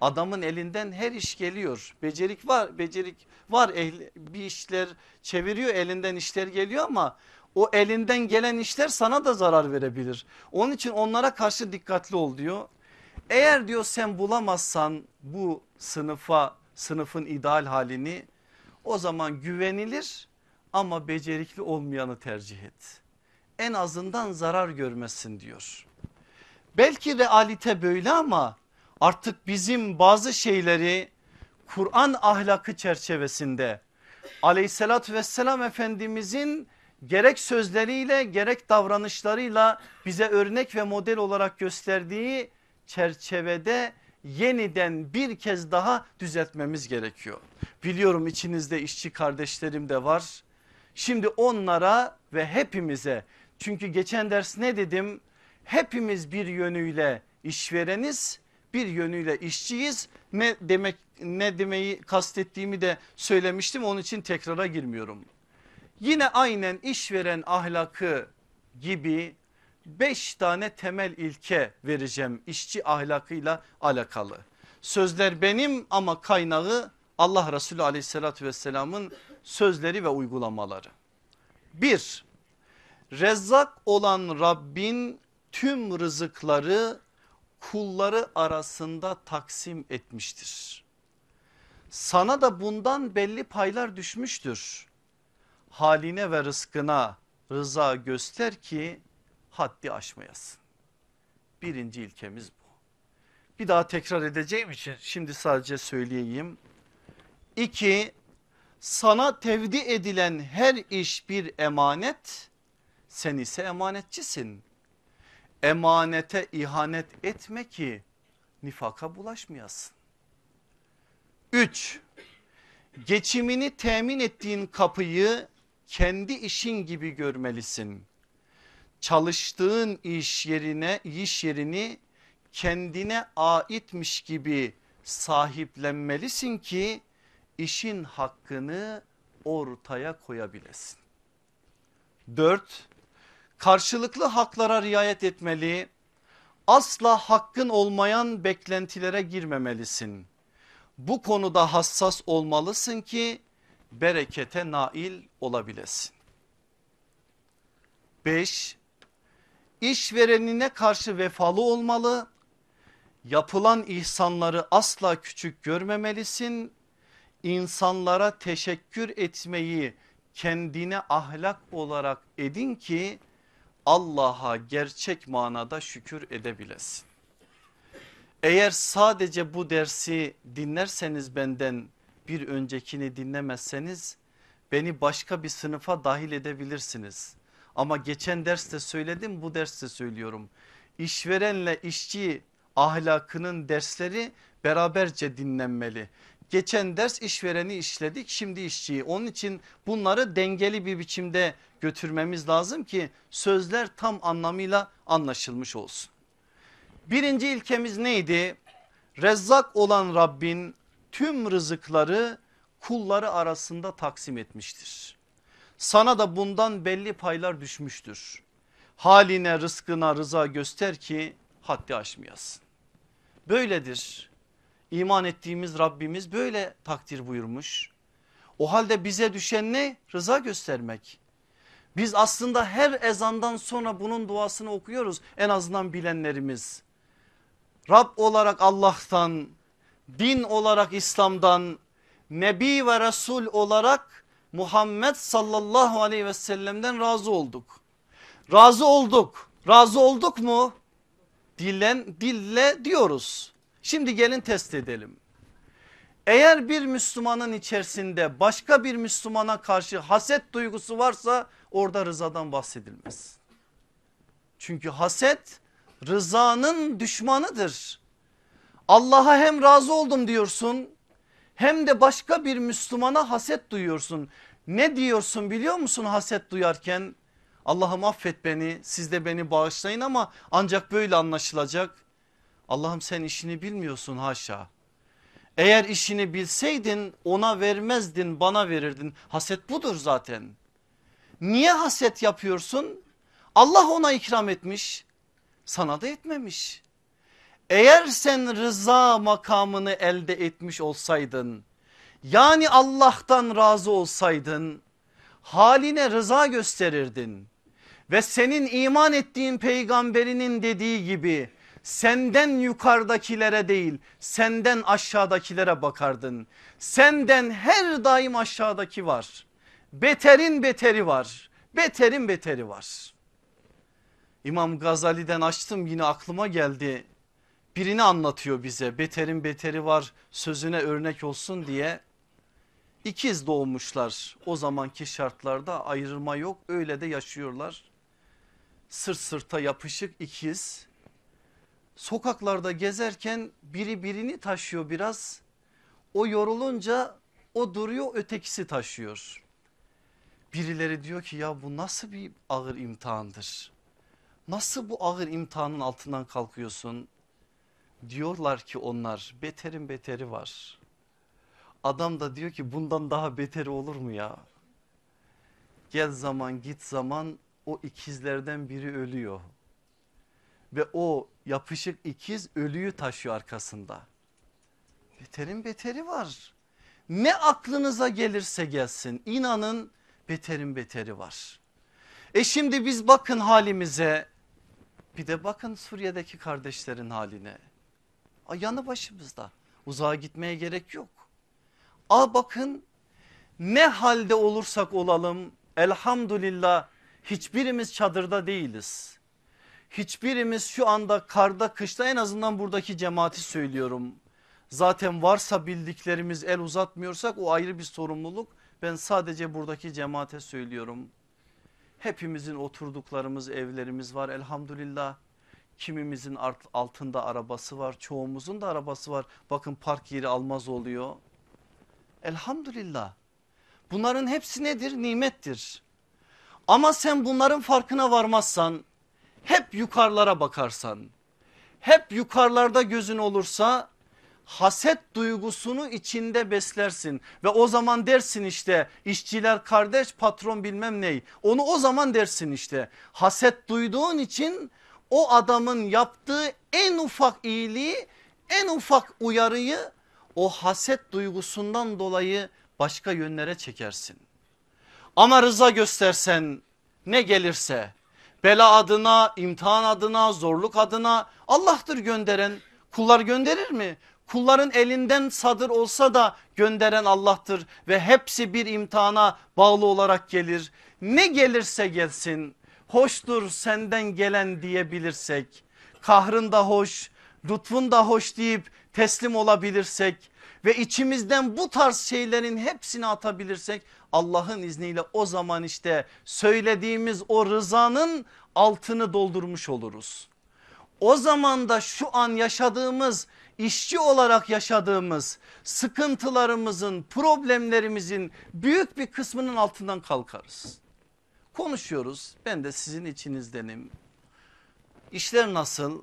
Adamın elinden her iş geliyor. Becerik var, becerik var. Ehli, bir işler çeviriyor elinden işler geliyor ama O elinden gelen işler sana da zarar verebilir. Onun için onlara karşı dikkatli ol diyor. Eğer diyor sen bulamazsan bu sınıfa sınıfın ideal halini o zaman güvenilir ama becerikli olmayanı tercih et. En azından zarar görmesin diyor. Belki realite böyle ama artık bizim bazı şeyleri Kur'an ahlakı çerçevesinde aleyhissalatü vesselam efendimizin gerek sözleriyle gerek davranışlarıyla bize örnek ve model olarak gösterdiği çerçevede yeniden bir kez daha düzeltmemiz gerekiyor. Biliyorum içinizde işçi kardeşlerim de var. Şimdi onlara ve hepimize çünkü geçen ders ne dedim? Hepimiz bir yönüyle işvereniz bir yönüyle işçiyiz. Ne demek ne demeyi kastettiğimi de söylemiştim onun için tekrara girmiyorum. Yine aynen işveren ahlakı gibi 5 tane temel ilke vereceğim işçi ahlakıyla alakalı. Sözler benim ama kaynağı Allah Resulü aleyhissalatü vesselamın sözleri ve uygulamaları. Bir, rezzak olan Rabbin tüm rızıkları kulları arasında taksim etmiştir. Sana da bundan belli paylar düşmüştür. Haline ve rızkına rıza göster ki haddi aşmayasın. Birinci ilkemiz bu. Bir daha tekrar edeceğim için şimdi sadece söyleyeyim. İki, sana tevdi edilen her iş bir emanet, sen ise emanetçisin. Emanete ihanet etme ki nifaka bulaşmayasın. Üç, geçimini temin ettiğin kapıyı kendi işin gibi görmelisin çalıştığın iş yerine iş yerini kendine aitmiş gibi sahiplenmelisin ki işin hakkını ortaya koyabilesin. Dört, karşılıklı haklara riayet etmeli, asla hakkın olmayan beklentilere girmemelisin. Bu konuda hassas olmalısın ki berekete nail olabilesin. Beş, işverenine karşı vefalı olmalı. Yapılan ihsanları asla küçük görmemelisin. İnsanlara teşekkür etmeyi kendine ahlak olarak edin ki Allah'a gerçek manada şükür edebilesin. Eğer sadece bu dersi dinlerseniz benden bir öncekini dinlemezseniz beni başka bir sınıfa dahil edebilirsiniz. Ama geçen derste söyledim bu derste söylüyorum. İşverenle işçi ahlakının dersleri beraberce dinlenmeli. Geçen ders işvereni işledik şimdi işçiyi. Onun için bunları dengeli bir biçimde götürmemiz lazım ki sözler tam anlamıyla anlaşılmış olsun. Birinci ilkemiz neydi? Rezzak olan Rabbin tüm rızıkları kulları arasında taksim etmiştir sana da bundan belli paylar düşmüştür. Haline rızkına rıza göster ki haddi aşmayasın. Böyledir. İman ettiğimiz Rabbimiz böyle takdir buyurmuş. O halde bize düşen ne? Rıza göstermek. Biz aslında her ezandan sonra bunun duasını okuyoruz en azından bilenlerimiz. Rab olarak Allah'tan, din olarak İslam'dan, Nebi ve Resul olarak Muhammed sallallahu aleyhi ve sellem'den razı olduk. Razı olduk. Razı olduk mu? Dillen, dille diyoruz. Şimdi gelin test edelim. Eğer bir Müslümanın içerisinde başka bir Müslümana karşı haset duygusu varsa orada rızadan bahsedilmez. Çünkü haset rızanın düşmanıdır. Allah'a hem razı oldum diyorsun hem de başka bir Müslümana haset duyuyorsun. Ne diyorsun biliyor musun haset duyarken? Allah'ım affet beni siz de beni bağışlayın ama ancak böyle anlaşılacak. Allah'ım sen işini bilmiyorsun haşa. Eğer işini bilseydin ona vermezdin bana verirdin. Haset budur zaten. Niye haset yapıyorsun? Allah ona ikram etmiş sana da etmemiş. Eğer sen rıza makamını elde etmiş olsaydın yani Allah'tan razı olsaydın haline rıza gösterirdin. Ve senin iman ettiğin peygamberinin dediği gibi senden yukarıdakilere değil senden aşağıdakilere bakardın. Senden her daim aşağıdaki var. Beterin beteri var. Beterin beteri var. İmam Gazali'den açtım yine aklıma geldi. Birini anlatıyor bize beterin beteri var sözüne örnek olsun diye. İkiz doğmuşlar o zamanki şartlarda ayrılma yok öyle de yaşıyorlar. Sırt sırta yapışık ikiz. Sokaklarda gezerken biri birini taşıyor biraz. O yorulunca o duruyor ötekisi taşıyor. Birileri diyor ki ya bu nasıl bir ağır imtihandır? Nasıl bu ağır imtihanın altından kalkıyorsun? Diyorlar ki onlar beterin beteri var. Adam da diyor ki bundan daha beteri olur mu ya? Gel zaman git zaman o ikizlerden biri ölüyor. Ve o yapışık ikiz ölüyü taşıyor arkasında. Beterin beteri var. Ne aklınıza gelirse gelsin inanın beterin beteri var. E şimdi biz bakın halimize bir de bakın Suriye'deki kardeşlerin haline. Yanı başımızda uzağa gitmeye gerek yok. A bakın ne halde olursak olalım elhamdülillah hiçbirimiz çadırda değiliz. Hiçbirimiz şu anda karda kışta en azından buradaki cemaati söylüyorum. Zaten varsa bildiklerimiz el uzatmıyorsak o ayrı bir sorumluluk. Ben sadece buradaki cemaate söylüyorum. Hepimizin oturduklarımız evlerimiz var elhamdülillah. Kimimizin altında arabası var çoğumuzun da arabası var. Bakın park yeri almaz oluyor. Elhamdülillah. Bunların hepsi nedir? Nimettir. Ama sen bunların farkına varmazsan hep yukarılara bakarsan hep yukarılarda gözün olursa haset duygusunu içinde beslersin ve o zaman dersin işte işçiler kardeş patron bilmem ney onu o zaman dersin işte haset duyduğun için o adamın yaptığı en ufak iyiliği en ufak uyarıyı o haset duygusundan dolayı başka yönlere çekersin. Ama rıza göstersen ne gelirse bela adına, imtihan adına, zorluk adına Allah'tır gönderen. Kullar gönderir mi? Kulların elinden sadır olsa da gönderen Allah'tır ve hepsi bir imtihana bağlı olarak gelir. Ne gelirse gelsin hoştur senden gelen diyebilirsek kahrın da hoş lütfun da hoş deyip teslim olabilirsek ve içimizden bu tarz şeylerin hepsini atabilirsek Allah'ın izniyle o zaman işte söylediğimiz o rızanın altını doldurmuş oluruz. O zaman da şu an yaşadığımız işçi olarak yaşadığımız sıkıntılarımızın problemlerimizin büyük bir kısmının altından kalkarız. Konuşuyoruz ben de sizin içinizdenim. İşler nasıl?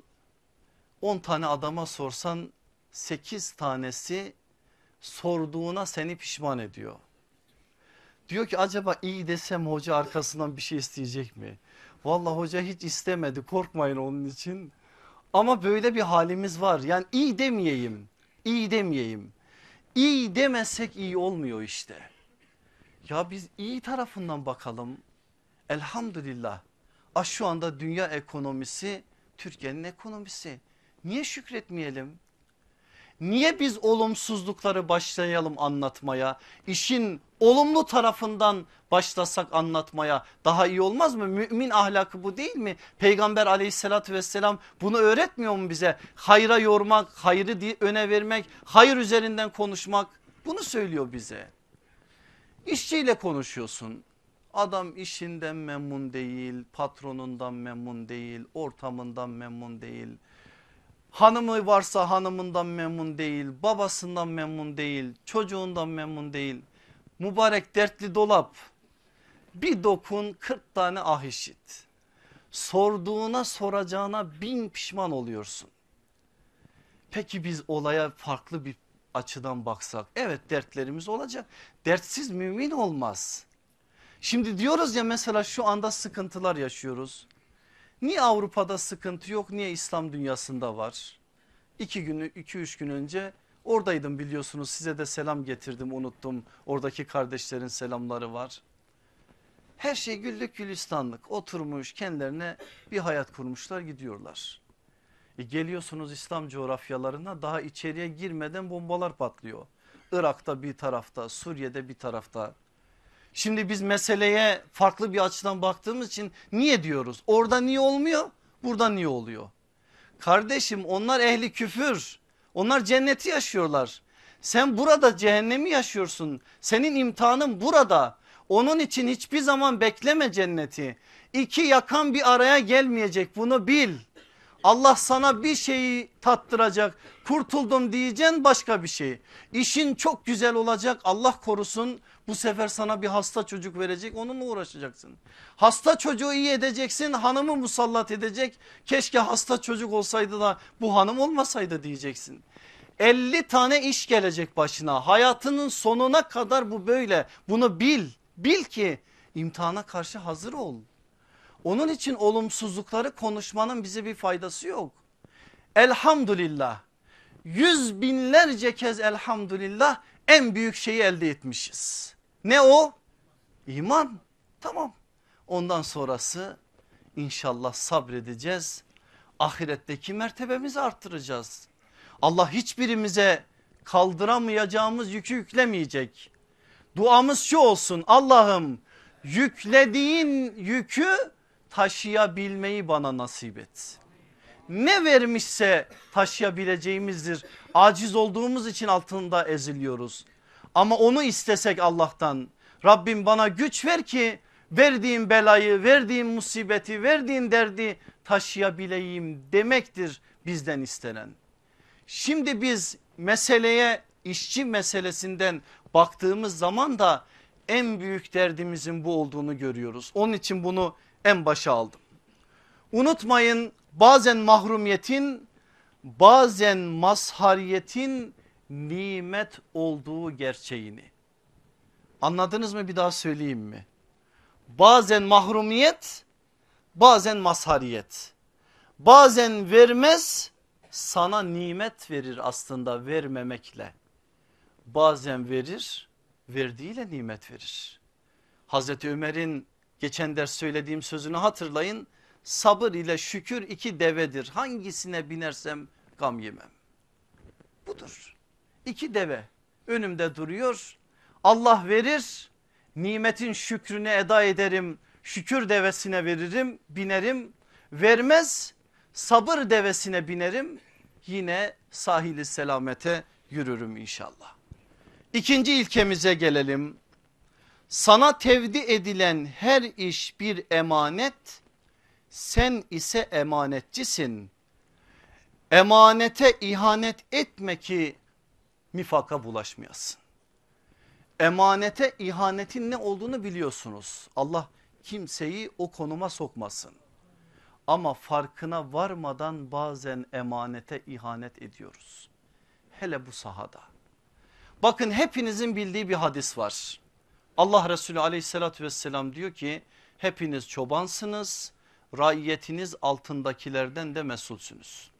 10 tane adama sorsan 8 tanesi sorduğuna seni pişman ediyor. Diyor ki acaba iyi desem hoca arkasından bir şey isteyecek mi? Vallahi hoca hiç istemedi korkmayın onun için. Ama böyle bir halimiz var yani iyi demeyeyim iyi demeyeyim. İyi demesek iyi olmuyor işte. Ya biz iyi tarafından bakalım. Elhamdülillah. Ah şu anda dünya ekonomisi Türkiye'nin ekonomisi. Niye şükretmeyelim? Niye biz olumsuzlukları başlayalım anlatmaya? İşin olumlu tarafından başlasak anlatmaya daha iyi olmaz mı? Mümin ahlakı bu değil mi? Peygamber aleyhissalatü vesselam bunu öğretmiyor mu bize? Hayra yormak, hayrı öne vermek, hayır üzerinden konuşmak bunu söylüyor bize. İşçiyle konuşuyorsun. Adam işinden memnun değil, patronundan memnun değil, ortamından memnun değil Hanımı varsa hanımından memnun değil, babasından memnun değil, çocuğundan memnun değil. Mübarek dertli dolap. Bir dokun 40 tane ah işit. Sorduğuna soracağına bin pişman oluyorsun. Peki biz olaya farklı bir açıdan baksak evet dertlerimiz olacak. Dertsiz mümin olmaz. Şimdi diyoruz ya mesela şu anda sıkıntılar yaşıyoruz. Niye Avrupa'da sıkıntı yok niye İslam dünyasında var? İki günü iki üç gün önce oradaydım biliyorsunuz size de selam getirdim unuttum. Oradaki kardeşlerin selamları var. Her şey güllük gülistanlık oturmuş kendilerine bir hayat kurmuşlar gidiyorlar. E geliyorsunuz İslam coğrafyalarına daha içeriye girmeden bombalar patlıyor. Irak'ta bir tarafta Suriye'de bir tarafta. Şimdi biz meseleye farklı bir açıdan baktığımız için niye diyoruz? Orada niye olmuyor? Burada niye oluyor? Kardeşim onlar ehli küfür. Onlar cenneti yaşıyorlar. Sen burada cehennemi yaşıyorsun. Senin imtihanın burada. Onun için hiçbir zaman bekleme cenneti. İki yakan bir araya gelmeyecek bunu bil. Allah sana bir şeyi tattıracak kurtuldum diyeceksin başka bir şey. İşin çok güzel olacak Allah korusun bu sefer sana bir hasta çocuk verecek onunla uğraşacaksın. Hasta çocuğu iyi edeceksin hanımı musallat edecek keşke hasta çocuk olsaydı da bu hanım olmasaydı diyeceksin. 50 tane iş gelecek başına hayatının sonuna kadar bu böyle bunu bil bil ki imtihana karşı hazır ol. Onun için olumsuzlukları konuşmanın bize bir faydası yok. Elhamdülillah yüz binlerce kez elhamdülillah en büyük şeyi elde etmişiz. Ne o? İman. Tamam. Ondan sonrası inşallah sabredeceğiz. Ahiretteki mertebemizi arttıracağız. Allah hiçbirimize kaldıramayacağımız yükü yüklemeyecek. Duamız şu olsun Allah'ım yüklediğin yükü taşıyabilmeyi bana nasip et. Ne vermişse taşıyabileceğimizdir. Aciz olduğumuz için altında eziliyoruz. Ama onu istesek Allah'tan Rabbim bana güç ver ki verdiğim belayı, verdiğim musibeti, verdiğin derdi taşıyabileyim demektir bizden istenen. Şimdi biz meseleye işçi meselesinden baktığımız zaman da en büyük derdimizin bu olduğunu görüyoruz. Onun için bunu en başa aldım. Unutmayın bazen mahrumiyetin bazen mazhariyetin nimet olduğu gerçeğini. Anladınız mı bir daha söyleyeyim mi? Bazen mahrumiyet bazen mazhariyet. Bazen vermez sana nimet verir aslında vermemekle. Bazen verir verdiğiyle nimet verir. Hazreti Ömer'in geçen ders söylediğim sözünü hatırlayın. Sabır ile şükür iki devedir. Hangisine binersem gam yemem. Budur. İki deve önümde duruyor. Allah verir nimetin şükrünü eda ederim. Şükür devesine veririm binerim. Vermez sabır devesine binerim. Yine sahili selamete yürürüm inşallah. İkinci ilkemize gelelim. Sana tevdi edilen her iş bir emanet, sen ise emanetçisin. Emanete ihanet etme ki mifaka bulaşmayasın. Emanete ihanetin ne olduğunu biliyorsunuz. Allah kimseyi o konuma sokmasın. Ama farkına varmadan bazen emanete ihanet ediyoruz. Hele bu sahada. Bakın hepinizin bildiği bir hadis var. Allah Resulü aleyhissalatü vesselam diyor ki hepiniz çobansınız raiyetiniz altındakilerden de mesulsünüz.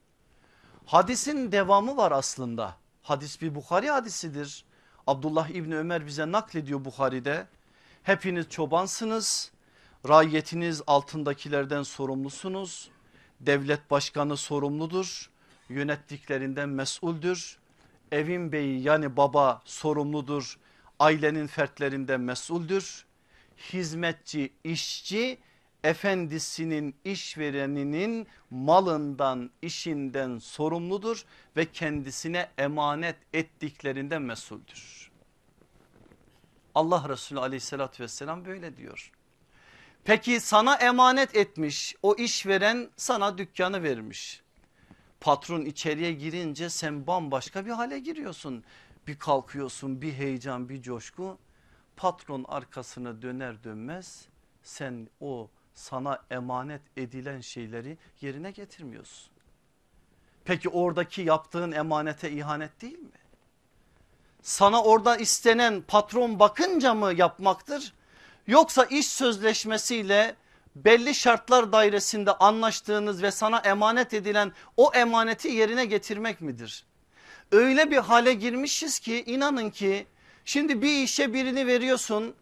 Hadisin devamı var aslında. Hadis bir Bukhari hadisidir. Abdullah İbni Ömer bize naklediyor Bukhari'de. Hepiniz çobansınız, raiyetiniz altındakilerden sorumlusunuz. Devlet başkanı sorumludur, yönettiklerinden mesuldür. Evin beyi yani baba sorumludur, ailenin fertlerinden mesuldür. Hizmetçi, işçi efendisinin işvereninin malından işinden sorumludur ve kendisine emanet ettiklerinden mesuldür. Allah Resulü aleyhissalatü vesselam böyle diyor. Peki sana emanet etmiş o işveren sana dükkanı vermiş. Patron içeriye girince sen bambaşka bir hale giriyorsun. Bir kalkıyorsun bir heyecan bir coşku. Patron arkasını döner dönmez sen o sana emanet edilen şeyleri yerine getirmiyorsun. Peki oradaki yaptığın emanete ihanet değil mi? Sana orada istenen patron bakınca mı yapmaktır? Yoksa iş sözleşmesiyle belli şartlar dairesinde anlaştığınız ve sana emanet edilen o emaneti yerine getirmek midir? Öyle bir hale girmişiz ki inanın ki şimdi bir işe birini veriyorsun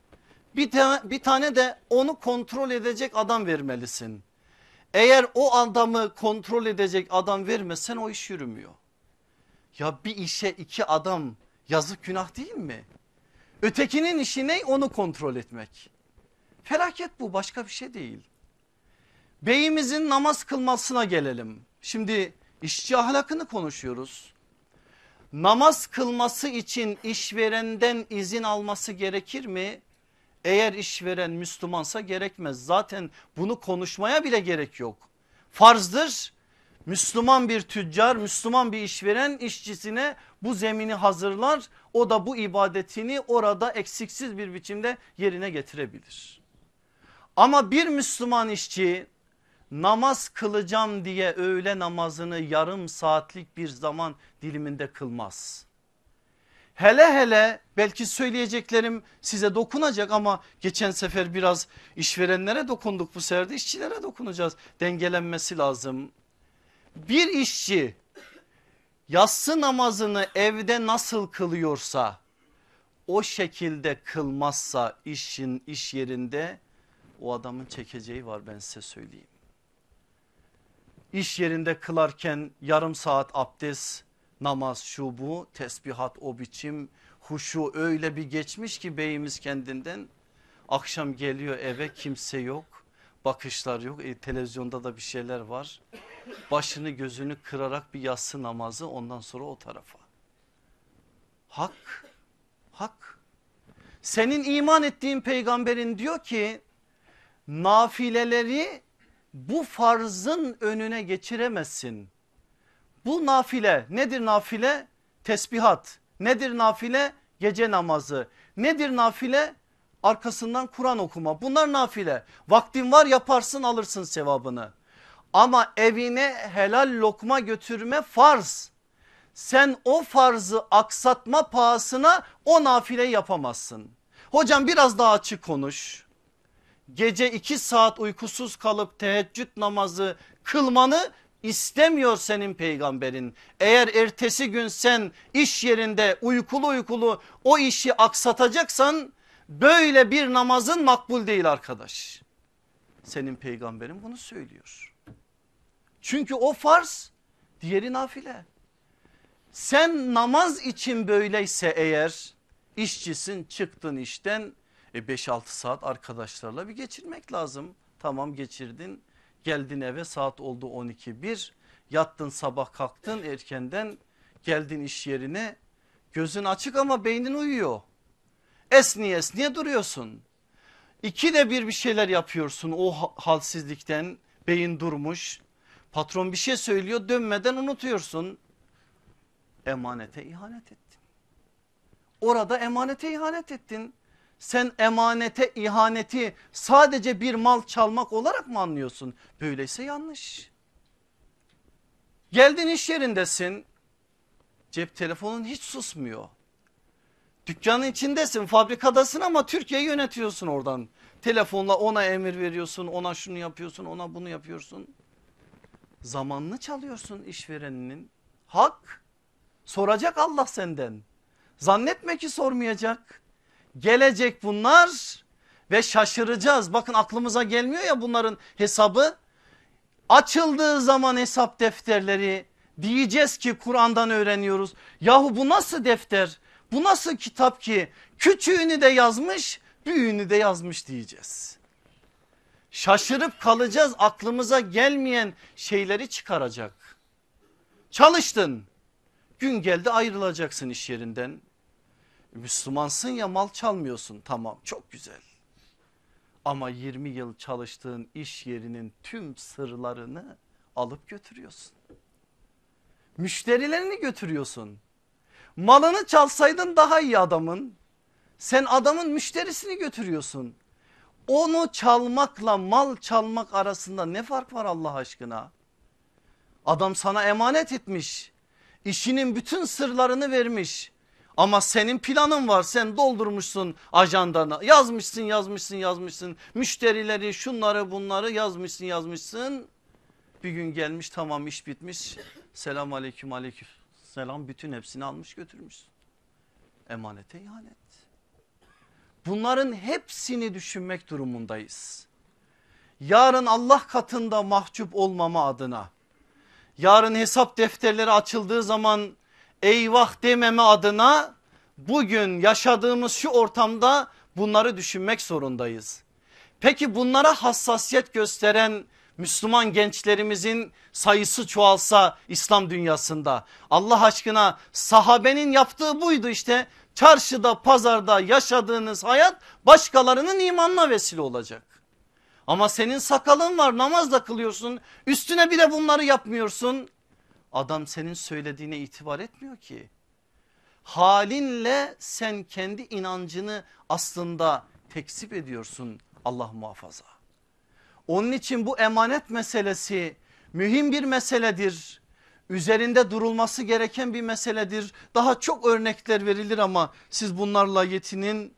Bir, ta bir tane de onu kontrol edecek adam vermelisin. Eğer o adamı kontrol edecek adam vermezsen o iş yürümüyor. Ya bir işe iki adam yazık günah değil mi? Ötekinin işi ne? Onu kontrol etmek. Felaket bu başka bir şey değil. Beyimizin namaz kılmasına gelelim. Şimdi işçi ahlakını konuşuyoruz. Namaz kılması için işverenden izin alması gerekir mi? Eğer işveren Müslümansa gerekmez. Zaten bunu konuşmaya bile gerek yok. Farzdır. Müslüman bir tüccar, Müslüman bir işveren işçisine bu zemini hazırlar. O da bu ibadetini orada eksiksiz bir biçimde yerine getirebilir. Ama bir Müslüman işçi namaz kılacağım diye öğle namazını yarım saatlik bir zaman diliminde kılmaz. Hele hele belki söyleyeceklerim size dokunacak ama geçen sefer biraz işverenlere dokunduk bu sefer de işçilere dokunacağız. Dengelenmesi lazım. Bir işçi yatsı namazını evde nasıl kılıyorsa o şekilde kılmazsa işin iş yerinde o adamın çekeceği var ben size söyleyeyim. İş yerinde kılarken yarım saat abdest namaz şu bu tesbihat o biçim huşu öyle bir geçmiş ki beyimiz kendinden. Akşam geliyor eve kimse yok bakışlar yok. E, televizyonda da bir şeyler var. Başını gözünü kırarak bir yatsı namazı ondan sonra o tarafa. Hak hak. Senin iman ettiğin peygamberin diyor ki nafileleri bu farzın önüne geçiremezsin. Bu nafile nedir nafile? Tesbihat. Nedir nafile? Gece namazı. Nedir nafile? Arkasından Kur'an okuma. Bunlar nafile. Vaktin var yaparsın alırsın sevabını. Ama evine helal lokma götürme farz. Sen o farzı aksatma pahasına o nafile yapamazsın. Hocam biraz daha açık konuş gece iki saat uykusuz kalıp teheccüd namazı kılmanı istemiyor senin peygamberin. Eğer ertesi gün sen iş yerinde uykulu uykulu o işi aksatacaksan böyle bir namazın makbul değil arkadaş. Senin peygamberin bunu söylüyor. Çünkü o farz diğeri nafile. Sen namaz için böyleyse eğer işçisin çıktın işten e 5-6 saat arkadaşlarla bir geçirmek lazım. Tamam geçirdin geldin eve saat oldu 12 bir yattın sabah kalktın erkenden geldin iş yerine gözün açık ama beynin uyuyor. Esniye esniye duruyorsun. İki de bir bir şeyler yapıyorsun o halsizlikten beyin durmuş. Patron bir şey söylüyor dönmeden unutuyorsun. Emanete ihanet ettin. Orada emanete ihanet ettin sen emanete ihaneti sadece bir mal çalmak olarak mı anlıyorsun? Böyleyse yanlış. Geldin iş yerindesin cep telefonun hiç susmuyor. Dükkanın içindesin fabrikadasın ama Türkiye'yi yönetiyorsun oradan. Telefonla ona emir veriyorsun ona şunu yapıyorsun ona bunu yapıyorsun. Zamanını çalıyorsun işvereninin. Hak soracak Allah senden. Zannetme ki sormayacak. Gelecek bunlar ve şaşıracağız. Bakın aklımıza gelmiyor ya bunların hesabı. Açıldığı zaman hesap defterleri diyeceğiz ki Kur'an'dan öğreniyoruz. Yahu bu nasıl defter? Bu nasıl kitap ki? Küçüğünü de yazmış, büyüğünü de yazmış diyeceğiz. Şaşırıp kalacağız aklımıza gelmeyen şeyleri çıkaracak. Çalıştın. Gün geldi ayrılacaksın iş yerinden. Müslümansın ya mal çalmıyorsun tamam çok güzel. Ama 20 yıl çalıştığın iş yerinin tüm sırlarını alıp götürüyorsun. Müşterilerini götürüyorsun. Malını çalsaydın daha iyi adamın. Sen adamın müşterisini götürüyorsun. Onu çalmakla mal çalmak arasında ne fark var Allah aşkına? Adam sana emanet etmiş. İşinin bütün sırlarını vermiş. Ama senin planın var sen doldurmuşsun ajandana yazmışsın yazmışsın yazmışsın müşterileri şunları bunları yazmışsın yazmışsın. Bir gün gelmiş tamam iş bitmiş selam aleyküm aleyküm selam bütün hepsini almış götürmüş. Emanete ihanet. Bunların hepsini düşünmek durumundayız. Yarın Allah katında mahcup olmama adına, yarın hesap defterleri açıldığı zaman eyvah dememe adına bugün yaşadığımız şu ortamda bunları düşünmek zorundayız. Peki bunlara hassasiyet gösteren Müslüman gençlerimizin sayısı çoğalsa İslam dünyasında Allah aşkına sahabenin yaptığı buydu işte çarşıda pazarda yaşadığınız hayat başkalarının imanına vesile olacak. Ama senin sakalın var namaz da kılıyorsun üstüne bir de bunları yapmıyorsun. Adam senin söylediğine itibar etmiyor ki. Halinle sen kendi inancını aslında tekzip ediyorsun Allah muhafaza. Onun için bu emanet meselesi mühim bir meseledir. Üzerinde durulması gereken bir meseledir. Daha çok örnekler verilir ama siz bunlarla yetinin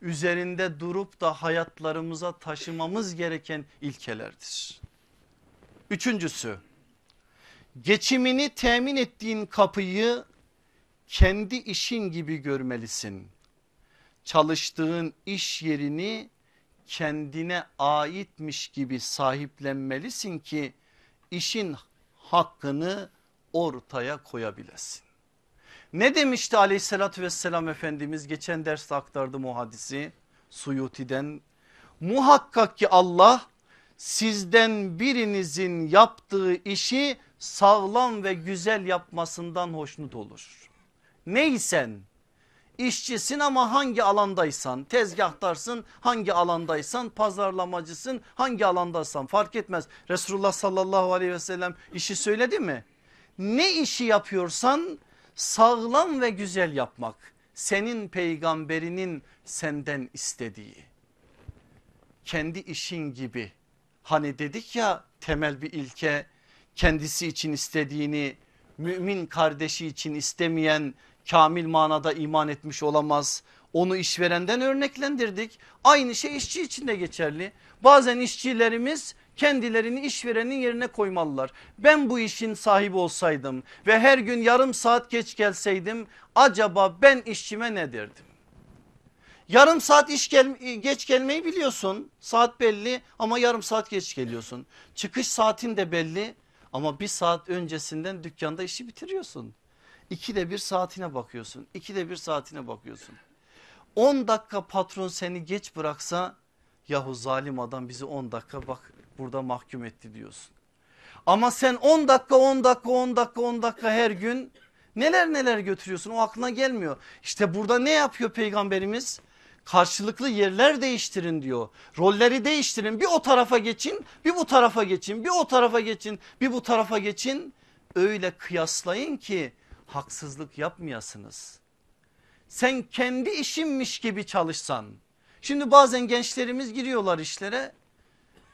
üzerinde durup da hayatlarımıza taşımamız gereken ilkelerdir. Üçüncüsü geçimini temin ettiğin kapıyı kendi işin gibi görmelisin. Çalıştığın iş yerini kendine aitmiş gibi sahiplenmelisin ki işin hakkını ortaya koyabilesin. Ne demişti aleyhissalatü vesselam Efendimiz geçen derste aktardım o hadisi Suyuti'den. Muhakkak ki Allah sizden birinizin yaptığı işi sağlam ve güzel yapmasından hoşnut olur. Neysen işçisin ama hangi alandaysan tezgahtarsın hangi alandaysan pazarlamacısın hangi alandaysan fark etmez. Resulullah sallallahu aleyhi ve sellem işi söyledi mi? Ne işi yapıyorsan sağlam ve güzel yapmak senin peygamberinin senden istediği. Kendi işin gibi hani dedik ya temel bir ilke kendisi için istediğini mümin kardeşi için istemeyen kamil manada iman etmiş olamaz. Onu işverenden örneklendirdik. Aynı şey işçi için de geçerli. Bazen işçilerimiz kendilerini işverenin yerine koymalılar. Ben bu işin sahibi olsaydım ve her gün yarım saat geç gelseydim acaba ben işçime ne derdim? Yarım saat iş gel geç gelmeyi biliyorsun. Saat belli ama yarım saat geç geliyorsun. Çıkış saatin de belli ama bir saat öncesinden dükkanda işi bitiriyorsun. İkide bir saatine bakıyorsun. İkide bir saatine bakıyorsun. 10 dakika patron seni geç bıraksa yahu zalim adam bizi 10 dakika bak burada mahkum etti diyorsun. Ama sen 10 dakika 10 dakika 10 dakika 10 dakika her gün neler neler götürüyorsun o aklına gelmiyor. İşte burada ne yapıyor peygamberimiz? Karşılıklı yerler değiştirin diyor. Rolleri değiştirin bir o tarafa geçin bir bu tarafa geçin bir o tarafa geçin bir bu tarafa geçin. Öyle kıyaslayın ki haksızlık yapmayasınız. Sen kendi işinmiş gibi çalışsan. Şimdi bazen gençlerimiz giriyorlar işlere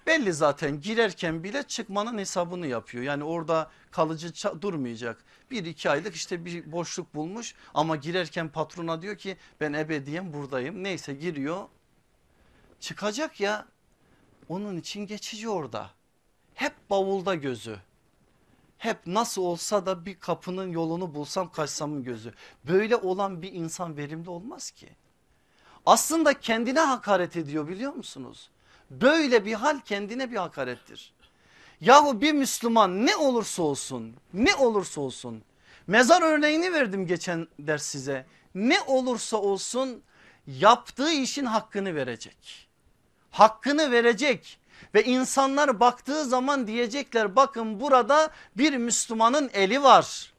belli zaten girerken bile çıkmanın hesabını yapıyor. Yani orada kalıcı durmayacak. Bir iki aylık işte bir boşluk bulmuş ama girerken patrona diyor ki ben ebediyen buradayım. Neyse giriyor çıkacak ya onun için geçici orada. Hep bavulda gözü hep nasıl olsa da bir kapının yolunu bulsam kaçsamın gözü. Böyle olan bir insan verimli olmaz ki. Aslında kendine hakaret ediyor biliyor musunuz? Böyle bir hal kendine bir hakarettir. Yahu bir Müslüman ne olursa olsun ne olursa olsun mezar örneğini verdim geçen ders size. Ne olursa olsun yaptığı işin hakkını verecek. Hakkını verecek ve insanlar baktığı zaman diyecekler bakın burada bir Müslümanın eli var.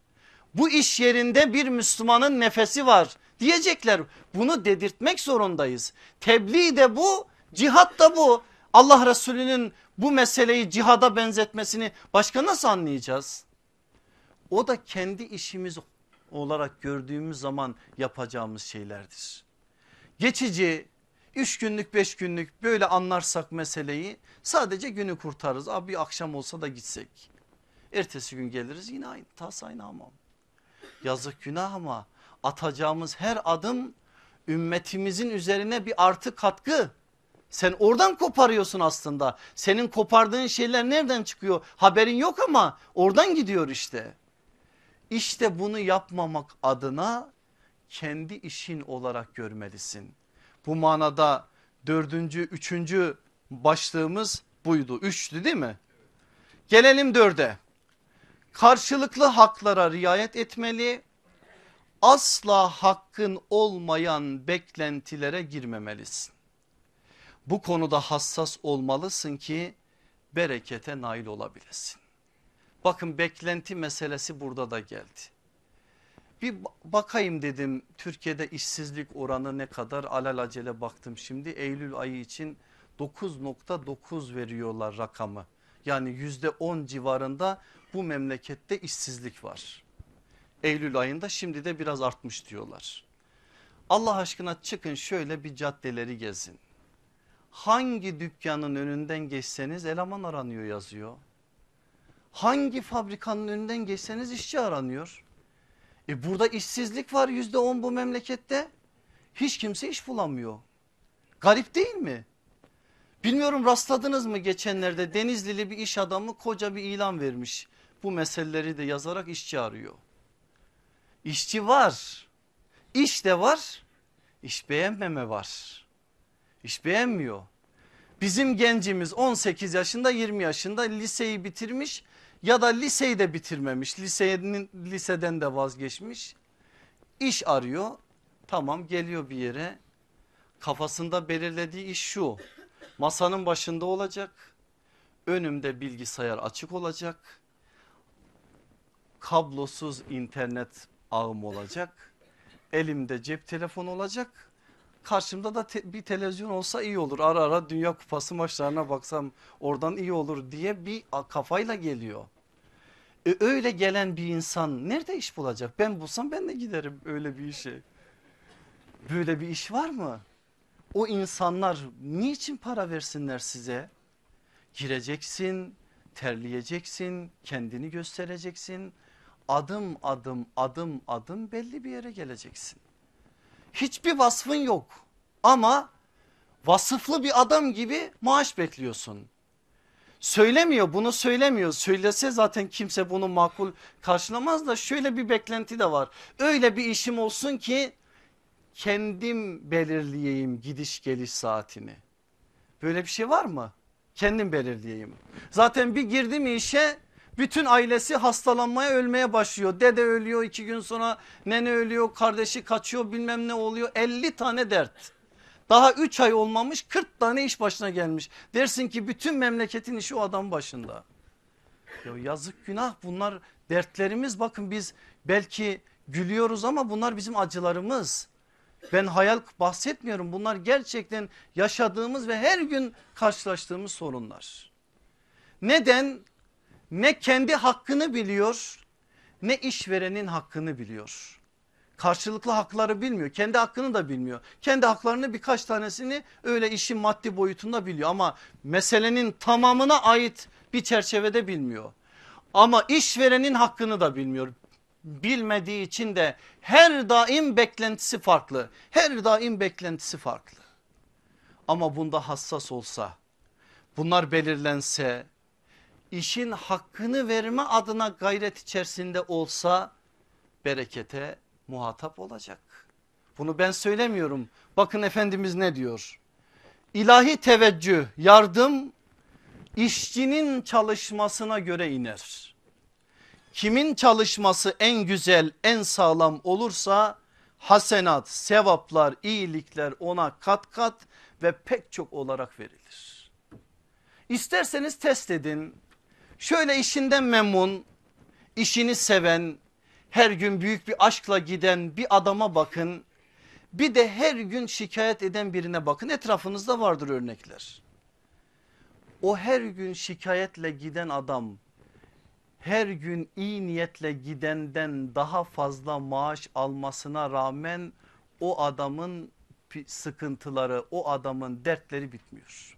Bu iş yerinde bir Müslümanın nefesi var diyecekler. Bunu dedirtmek zorundayız. Tebliğ de bu cihat da bu. Allah Resulü'nün bu meseleyi cihada benzetmesini başka nasıl anlayacağız? O da kendi işimiz olarak gördüğümüz zaman yapacağımız şeylerdir. Geçici 3 günlük 5 günlük böyle anlarsak meseleyi sadece günü kurtarırız. Abi bir akşam olsa da gitsek. Ertesi gün geliriz yine aynı tas aynı hamam. Yazık günah ama atacağımız her adım ümmetimizin üzerine bir artı katkı. Sen oradan koparıyorsun aslında. Senin kopardığın şeyler nereden çıkıyor? Haberin yok ama oradan gidiyor işte. İşte bunu yapmamak adına kendi işin olarak görmelisin Bu manada dördüncü, üçüncü başlığımız buydu. Üçtü değil mi? Gelelim dörde. Karşılıklı haklara riayet etmeli. Asla hakkın olmayan beklentilere girmemelisin. Bu konuda hassas olmalısın ki berekete nail olabilesin. Bakın beklenti meselesi burada da geldi. Bir bakayım dedim Türkiye'de işsizlik oranı ne kadar alelacele baktım şimdi Eylül ayı için 9.9 veriyorlar rakamı. Yani yüzde 10 civarında bu memlekette işsizlik var. Eylül ayında şimdi de biraz artmış diyorlar. Allah aşkına çıkın şöyle bir caddeleri gezin. Hangi dükkanın önünden geçseniz eleman aranıyor yazıyor. Hangi fabrikanın önünden geçseniz işçi aranıyor. E burada işsizlik var yüzde on bu memlekette. Hiç kimse iş bulamıyor. Garip değil mi? Bilmiyorum rastladınız mı geçenlerde Denizlili bir iş adamı koca bir ilan vermiş. Bu meseleleri de yazarak işçi arıyor. İşçi var. İş de var. İş beğenmeme var. İş beğenmiyor. Bizim gencimiz 18 yaşında 20 yaşında liseyi bitirmiş ya da liseyi de bitirmemiş. Lisenin, liseden de vazgeçmiş. İş arıyor. Tamam geliyor bir yere. Kafasında belirlediği iş şu. Masanın başında olacak. Önümde bilgisayar açık olacak. Kablosuz internet ağım olacak. Elimde cep telefonu olacak. Karşımda da te bir televizyon olsa iyi olur. Ara ara Dünya Kupası maçlarına baksam oradan iyi olur diye bir kafayla geliyor. E öyle gelen bir insan nerede iş bulacak? Ben bulsam ben de giderim öyle bir işe. Böyle bir iş var mı? O insanlar niçin para versinler size? Gireceksin, terleyeceksin, kendini göstereceksin. Adım adım adım adım belli bir yere geleceksin. Hiçbir vasfın yok ama vasıflı bir adam gibi maaş bekliyorsun. Söylemiyor bunu söylemiyor. Söylese zaten kimse bunu makul karşılamaz da şöyle bir beklenti de var. Öyle bir işim olsun ki kendim belirleyeyim gidiş geliş saatini. Böyle bir şey var mı? Kendim belirleyeyim. Zaten bir girdim işe bütün ailesi hastalanmaya ölmeye başlıyor. Dede ölüyor iki gün sonra nene ölüyor kardeşi kaçıyor bilmem ne oluyor 50 tane dert. Daha 3 ay olmamış 40 tane iş başına gelmiş. Dersin ki bütün memleketin işi o adam başında. Ya yazık günah bunlar dertlerimiz bakın biz belki gülüyoruz ama bunlar bizim acılarımız. Ben hayal bahsetmiyorum bunlar gerçekten yaşadığımız ve her gün karşılaştığımız sorunlar. Neden? Ne kendi hakkını biliyor ne işverenin hakkını biliyor karşılıklı hakları bilmiyor. Kendi hakkını da bilmiyor. Kendi haklarını birkaç tanesini öyle işin maddi boyutunda biliyor ama meselenin tamamına ait bir çerçevede bilmiyor. Ama işverenin hakkını da bilmiyor. Bilmediği için de her daim beklentisi farklı. Her daim beklentisi farklı. Ama bunda hassas olsa, bunlar belirlense, işin hakkını verme adına gayret içerisinde olsa berekete muhatap olacak. Bunu ben söylemiyorum. Bakın Efendimiz ne diyor? İlahi teveccüh, yardım işçinin çalışmasına göre iner. Kimin çalışması en güzel, en sağlam olursa hasenat, sevaplar, iyilikler ona kat kat ve pek çok olarak verilir. İsterseniz test edin. Şöyle işinden memnun, işini seven, her gün büyük bir aşkla giden bir adama bakın. Bir de her gün şikayet eden birine bakın etrafınızda vardır örnekler. O her gün şikayetle giden adam her gün iyi niyetle gidenden daha fazla maaş almasına rağmen o adamın sıkıntıları o adamın dertleri bitmiyor.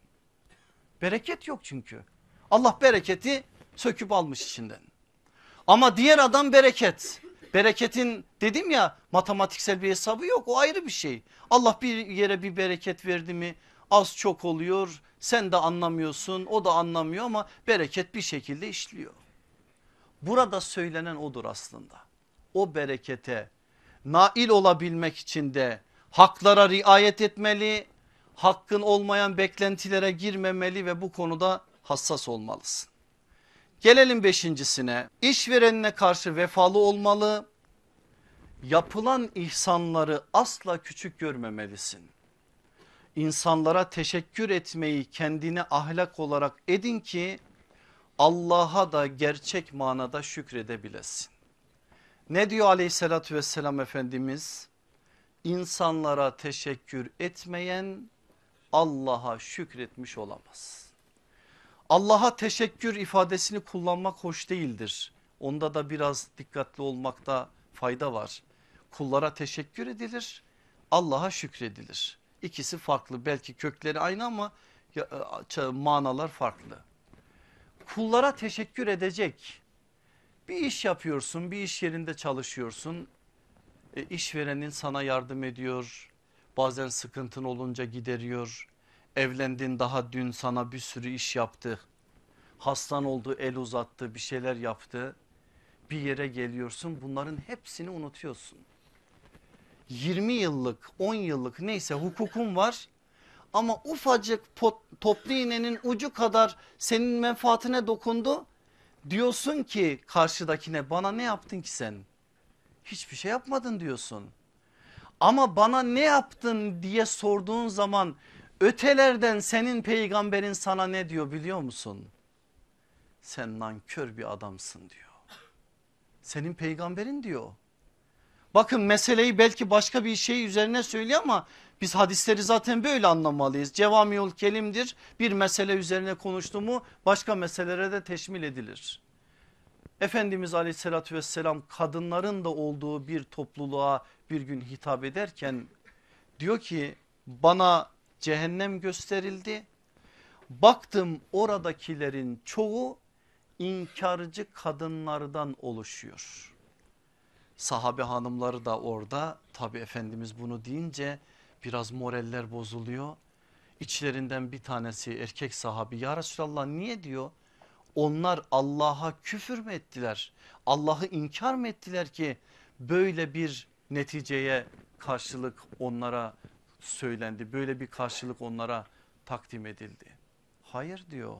Bereket yok çünkü. Allah bereketi söküp almış içinden. Ama diğer adam bereket. Bereketin dedim ya matematiksel bir hesabı yok o ayrı bir şey. Allah bir yere bir bereket verdi mi az çok oluyor sen de anlamıyorsun o da anlamıyor ama bereket bir şekilde işliyor. Burada söylenen odur aslında. O berekete nail olabilmek için de Haklara riayet etmeli, hakkın olmayan beklentilere girmemeli ve bu konuda hassas olmalısın. Gelelim beşincisine işverenine karşı vefalı olmalı. Yapılan ihsanları asla küçük görmemelisin. İnsanlara teşekkür etmeyi kendine ahlak olarak edin ki Allah'a da gerçek manada şükredebilesin. Ne diyor aleyhissalatü vesselam Efendimiz? İnsanlara teşekkür etmeyen Allah'a şükretmiş olamaz. Allah'a teşekkür ifadesini kullanmak hoş değildir. Onda da biraz dikkatli olmakta fayda var. Kullara teşekkür edilir, Allah'a şükredilir. İkisi farklı belki kökleri aynı ama e, manalar farklı. Kullara teşekkür edecek. Bir iş yapıyorsun, bir iş yerinde çalışıyorsun. E, işverenin sana yardım ediyor. Bazen sıkıntın olunca gideriyor. Evlendin daha dün sana bir sürü iş yaptı. Hastan oldu el uzattı bir şeyler yaptı. Bir yere geliyorsun bunların hepsini unutuyorsun. 20 yıllık 10 yıllık neyse hukukun var ama ufacık pot, toplu iğnenin ucu kadar senin menfaatine dokundu. Diyorsun ki karşıdakine bana ne yaptın ki sen? Hiçbir şey yapmadın diyorsun. Ama bana ne yaptın diye sorduğun zaman ötelerden senin peygamberin sana ne diyor biliyor musun? Sen nankör bir adamsın diyor. Senin peygamberin diyor. Bakın meseleyi belki başka bir şey üzerine söylüyor ama biz hadisleri zaten böyle anlamalıyız. Cevamiyul kelimdir bir mesele üzerine konuştu mu başka meselelere de teşmil edilir. Efendimiz aleyhissalatü vesselam kadınların da olduğu bir topluluğa bir gün hitap ederken diyor ki bana cehennem gösterildi. Baktım oradakilerin çoğu inkarcı kadınlardan oluşuyor. Sahabe hanımları da orada tabi Efendimiz bunu deyince biraz moraller bozuluyor. İçlerinden bir tanesi erkek sahabi ya Resulallah niye diyor? Onlar Allah'a küfür mü ettiler? Allah'ı inkar mı ettiler ki böyle bir neticeye karşılık onlara söylendi. Böyle bir karşılık onlara takdim edildi. Hayır diyor.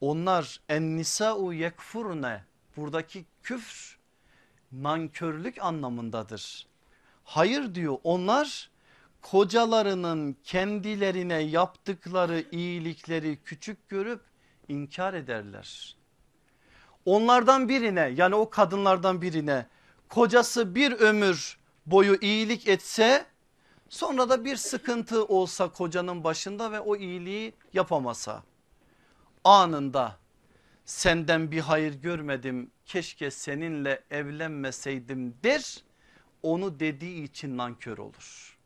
Onlar en nisa'u yekfurne buradaki küfr nankörlük anlamındadır. Hayır diyor onlar kocalarının kendilerine yaptıkları iyilikleri küçük görüp inkar ederler. Onlardan birine yani o kadınlardan birine kocası bir ömür boyu iyilik etse sonra da bir sıkıntı olsa kocanın başında ve o iyiliği yapamasa anında senden bir hayır görmedim keşke seninle evlenmeseydim der onu dediği için nankör olur.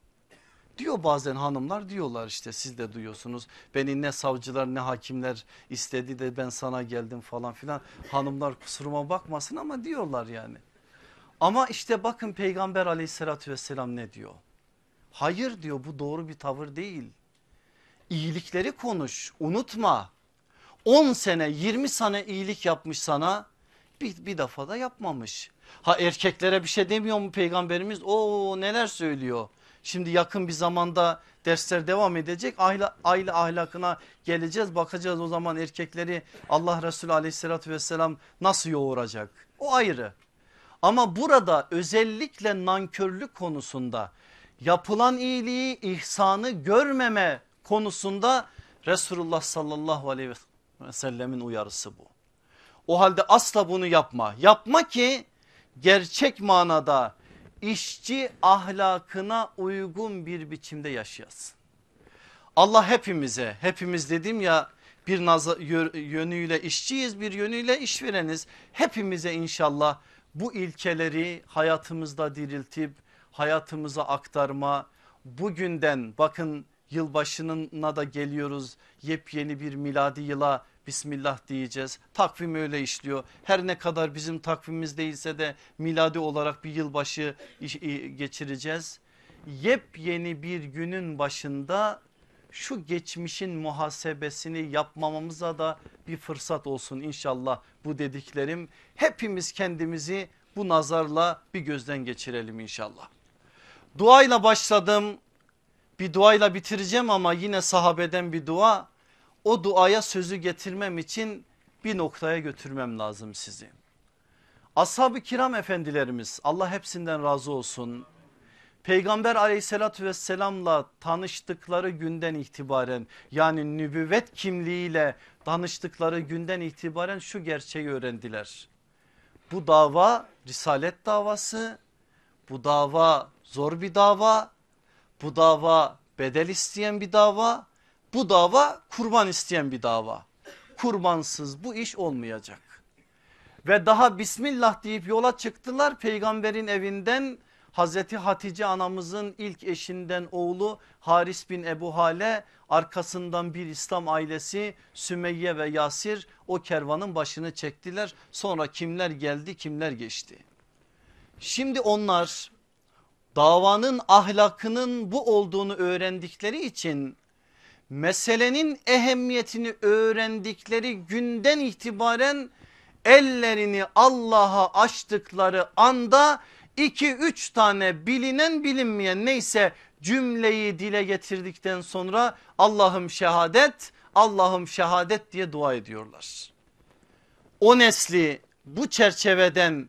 Diyor bazen hanımlar diyorlar işte siz de duyuyorsunuz beni ne savcılar ne hakimler istedi de ben sana geldim falan filan hanımlar kusuruma bakmasın ama diyorlar yani. Ama işte bakın peygamber aleyhissalatü vesselam ne diyor? Hayır diyor bu doğru bir tavır değil. İyilikleri konuş unutma 10 sene 20 sene iyilik yapmış sana bir, bir defa da yapmamış. Ha erkeklere bir şey demiyor mu peygamberimiz? O neler söylüyor. Şimdi yakın bir zamanda dersler devam edecek. Aile, aile ahlakına geleceğiz. Bakacağız o zaman erkekleri Allah Resulü aleyhissalatü vesselam nasıl yoğuracak? O ayrı. Ama burada özellikle nankörlük konusunda yapılan iyiliği ihsanı görmeme konusunda Resulullah sallallahu aleyhi ve sellemin uyarısı bu. O halde asla bunu yapma. Yapma ki gerçek manada işçi ahlakına uygun bir biçimde yaşayasın. Allah hepimize hepimiz dedim ya bir yönüyle işçiyiz bir yönüyle işvereniz. Hepimize inşallah bu ilkeleri hayatımızda diriltip hayatımıza aktarma bugünden bakın yılbaşına da geliyoruz yepyeni bir miladi yıla Bismillah diyeceğiz. Takvim öyle işliyor. Her ne kadar bizim takvimimiz değilse de miladi olarak bir yılbaşı geçireceğiz. Yepyeni bir günün başında şu geçmişin muhasebesini yapmamamıza da bir fırsat olsun inşallah bu dediklerim. Hepimiz kendimizi bu nazarla bir gözden geçirelim inşallah. Duayla başladım. Bir duayla bitireceğim ama yine sahabeden bir dua. O duaya sözü getirmem için bir noktaya götürmem lazım sizi. Ashab-ı kiram efendilerimiz Allah hepsinden razı olsun. Peygamber aleyhissalatü vesselamla tanıştıkları günden itibaren yani nübüvvet kimliğiyle tanıştıkları günden itibaren şu gerçeği öğrendiler. Bu dava risalet davası, bu dava zor bir dava, bu dava bedel isteyen bir dava, bu dava kurban isteyen bir dava. Kurbansız bu iş olmayacak. Ve daha Bismillah deyip yola çıktılar peygamberin evinden Hazreti Hatice anamızın ilk eşinden oğlu Haris bin Ebu Hale arkasından bir İslam ailesi Sümeyye ve Yasir o kervanın başını çektiler. Sonra kimler geldi kimler geçti. Şimdi onlar davanın ahlakının bu olduğunu öğrendikleri için meselenin ehemmiyetini öğrendikleri günden itibaren ellerini Allah'a açtıkları anda 2-3 tane bilinen bilinmeyen neyse cümleyi dile getirdikten sonra Allah'ım şehadet Allah'ım şehadet diye dua ediyorlar. O nesli bu çerçeveden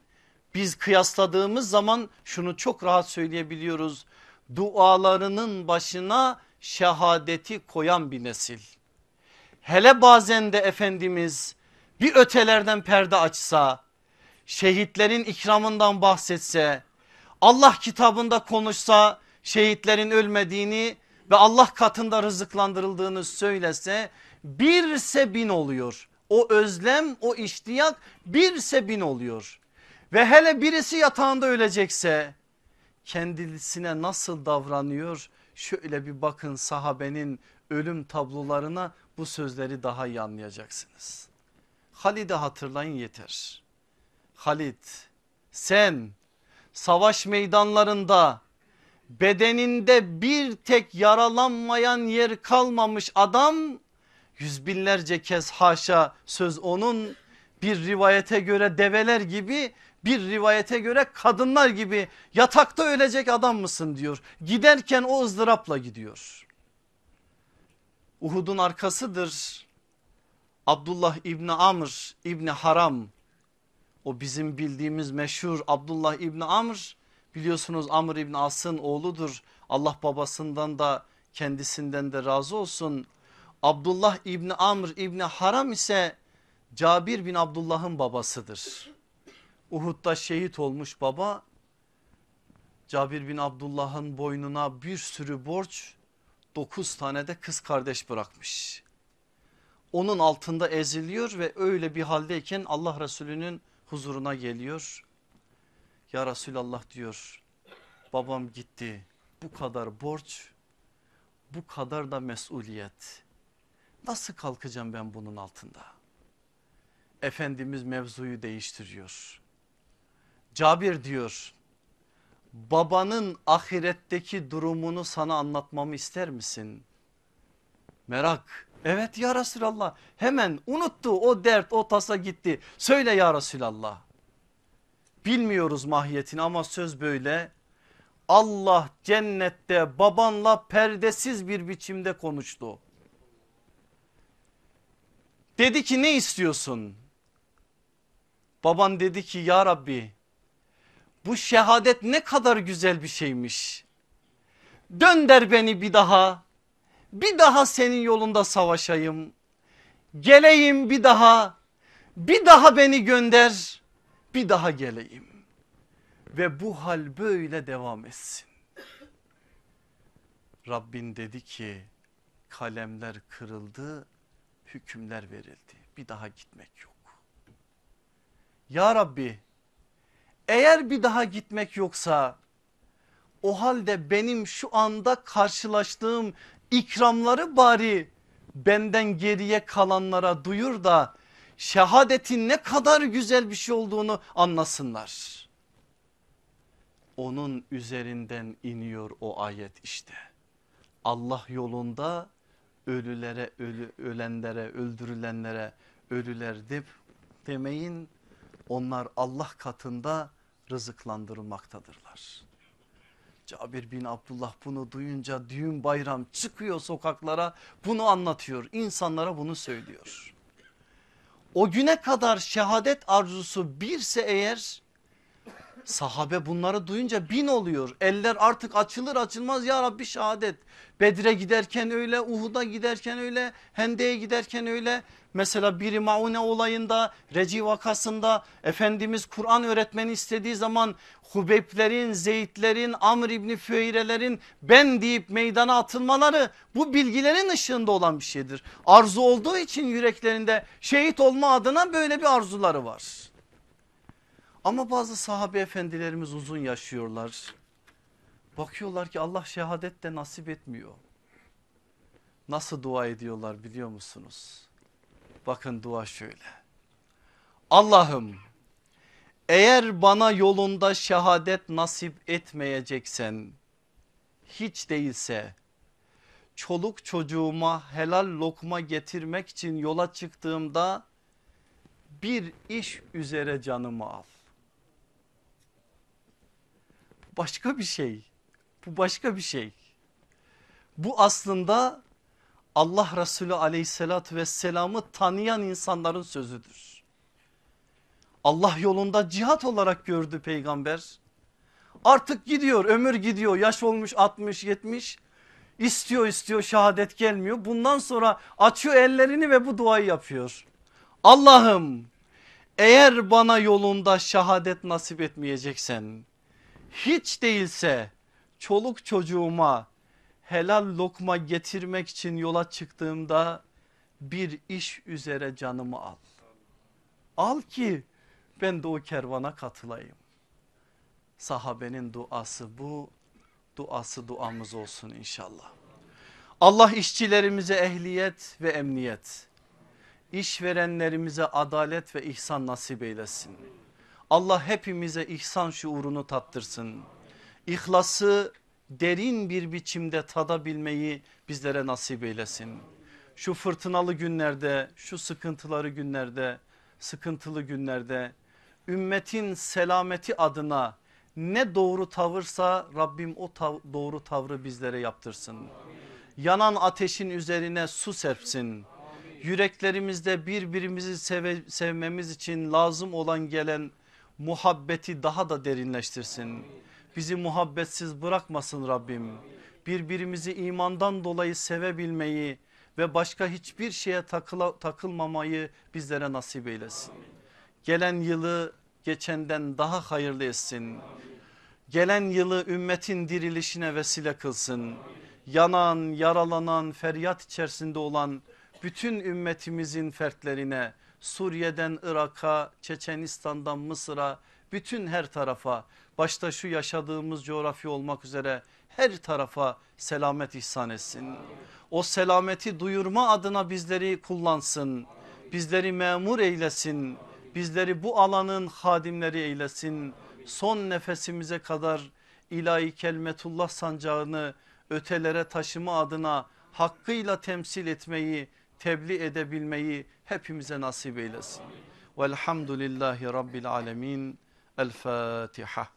biz kıyasladığımız zaman şunu çok rahat söyleyebiliyoruz. Dualarının başına şehadeti koyan bir nesil. Hele bazen de Efendimiz bir ötelerden perde açsa şehitlerin ikramından bahsetse Allah kitabında konuşsa şehitlerin ölmediğini ve Allah katında rızıklandırıldığını söylese birse bin oluyor. O özlem o iştiyak birse bin oluyor. Ve hele birisi yatağında ölecekse kendisine nasıl davranıyor? Şöyle bir bakın sahabenin ölüm tablolarına bu sözleri daha iyi anlayacaksınız. Halid'i hatırlayın yeter. Halit sen savaş meydanlarında bedeninde bir tek yaralanmayan yer kalmamış adam yüz binlerce kez haşa söz onun bir rivayete göre develer gibi bir rivayete göre kadınlar gibi yatakta ölecek adam mısın diyor. Giderken o ızdırapla gidiyor. Uhud'un arkasıdır. Abdullah İbni Amr İbni Haram o bizim bildiğimiz meşhur Abdullah İbni Amr biliyorsunuz Amr İbni As'ın oğludur. Allah babasından da kendisinden de razı olsun. Abdullah İbni Amr İbni Haram ise Cabir bin Abdullah'ın babasıdır. Uhud'da şehit olmuş baba Cabir bin Abdullah'ın boynuna bir sürü borç 9 tane de kız kardeş bırakmış. Onun altında eziliyor ve öyle bir haldeyken Allah Resulü'nün huzuruna geliyor. Ya Resulallah diyor babam gitti bu kadar borç bu kadar da mesuliyet nasıl kalkacağım ben bunun altında? Efendimiz mevzuyu değiştiriyor. Cabir diyor babanın ahiretteki durumunu sana anlatmamı ister misin? Merak Evet ya Resulallah hemen unuttu o dert o tasa gitti. Söyle ya Resulallah. Bilmiyoruz mahiyetini ama söz böyle. Allah cennette babanla perdesiz bir biçimde konuştu. Dedi ki ne istiyorsun? Baban dedi ki ya Rabbi bu şehadet ne kadar güzel bir şeymiş. Dönder beni bir daha bir daha senin yolunda savaşayım. Geleyim bir daha bir daha beni gönder bir daha geleyim. Ve bu hal böyle devam etsin. Rabbin dedi ki kalemler kırıldı hükümler verildi bir daha gitmek yok. Ya Rabbi eğer bir daha gitmek yoksa o halde benim şu anda karşılaştığım ikramları bari benden geriye kalanlara duyur da şehadetin ne kadar güzel bir şey olduğunu anlasınlar. Onun üzerinden iniyor o ayet işte. Allah yolunda ölülere, ölü, ölenlere, öldürülenlere ölüler de, demeyin. Onlar Allah katında rızıklandırılmaktadırlar. Cabir bin Abdullah bunu duyunca düğün bayram çıkıyor sokaklara bunu anlatıyor insanlara bunu söylüyor. O güne kadar şehadet arzusu birse eğer sahabe bunları duyunca bin oluyor. Eller artık açılır açılmaz ya Rabbi şehadet. Bedre giderken öyle Uhud'a giderken öyle Hende'ye giderken öyle. Mesela biri Maune olayında Reci vakasında Efendimiz Kur'an öğretmeni istediği zaman Hubeyblerin, Zeydlerin, Amr İbni Füeyrelerin ben deyip meydana atılmaları bu bilgilerin ışığında olan bir şeydir. Arzu olduğu için yüreklerinde şehit olma adına böyle bir arzuları var. Ama bazı sahabe efendilerimiz uzun yaşıyorlar. Bakıyorlar ki Allah şehadet de nasip etmiyor. Nasıl dua ediyorlar biliyor musunuz? Bakın dua şöyle. Allah'ım eğer bana yolunda şehadet nasip etmeyeceksen hiç değilse çoluk çocuğuma helal lokma getirmek için yola çıktığımda bir iş üzere canımı al. Başka bir şey. Bu başka bir şey. Bu aslında Allah Resulü aleyhissalatü vesselamı tanıyan insanların sözüdür. Allah yolunda cihat olarak gördü peygamber. Artık gidiyor ömür gidiyor yaş olmuş 60 70 istiyor istiyor şehadet gelmiyor. Bundan sonra açıyor ellerini ve bu duayı yapıyor. Allah'ım eğer bana yolunda şehadet nasip etmeyeceksen hiç değilse çoluk çocuğuma helal lokma getirmek için yola çıktığımda bir iş üzere canımı al. Al ki ben de o kervana katılayım. Sahabenin duası bu duası duamız olsun inşallah. Allah işçilerimize ehliyet ve emniyet, işverenlerimize adalet ve ihsan nasip eylesin. Allah hepimize ihsan şuurunu tattırsın. İhlası derin bir biçimde tadabilmeyi bizlere nasip eylesin. Şu fırtınalı günlerde, şu sıkıntıları günlerde, sıkıntılı günlerde ümmetin selameti adına ne doğru tavırsa Rabbim o tav doğru tavrı bizlere yaptırsın. Yanan ateşin üzerine su serpsin. Yüreklerimizde birbirimizi seve, sevmemiz için lazım olan gelen muhabbeti daha da derinleştirsin. Bizi muhabbetsiz bırakmasın Rabbim. Birbirimizi imandan dolayı sevebilmeyi ve başka hiçbir şeye takıla, takılmamayı bizlere nasip eylesin. Gelen yılı geçenden daha hayırlı etsin. Gelen yılı ümmetin dirilişine vesile kılsın. Yanan, yaralanan, feryat içerisinde olan bütün ümmetimizin fertlerine Suriye'den Irak'a, Çeçenistan'dan Mısır'a bütün her tarafa başta şu yaşadığımız coğrafya olmak üzere her tarafa selamet ihsan etsin. O selameti duyurma adına bizleri kullansın. Bizleri memur eylesin. Bizleri bu alanın hadimleri eylesin. Son nefesimize kadar ilahi kelmetullah sancağını ötelere taşıma adına hakkıyla temsil etmeyi, tebliğ edebilmeyi hepimize nasip eylesin. Velhamdülillahi Rabbil Alemin. El Fatiha.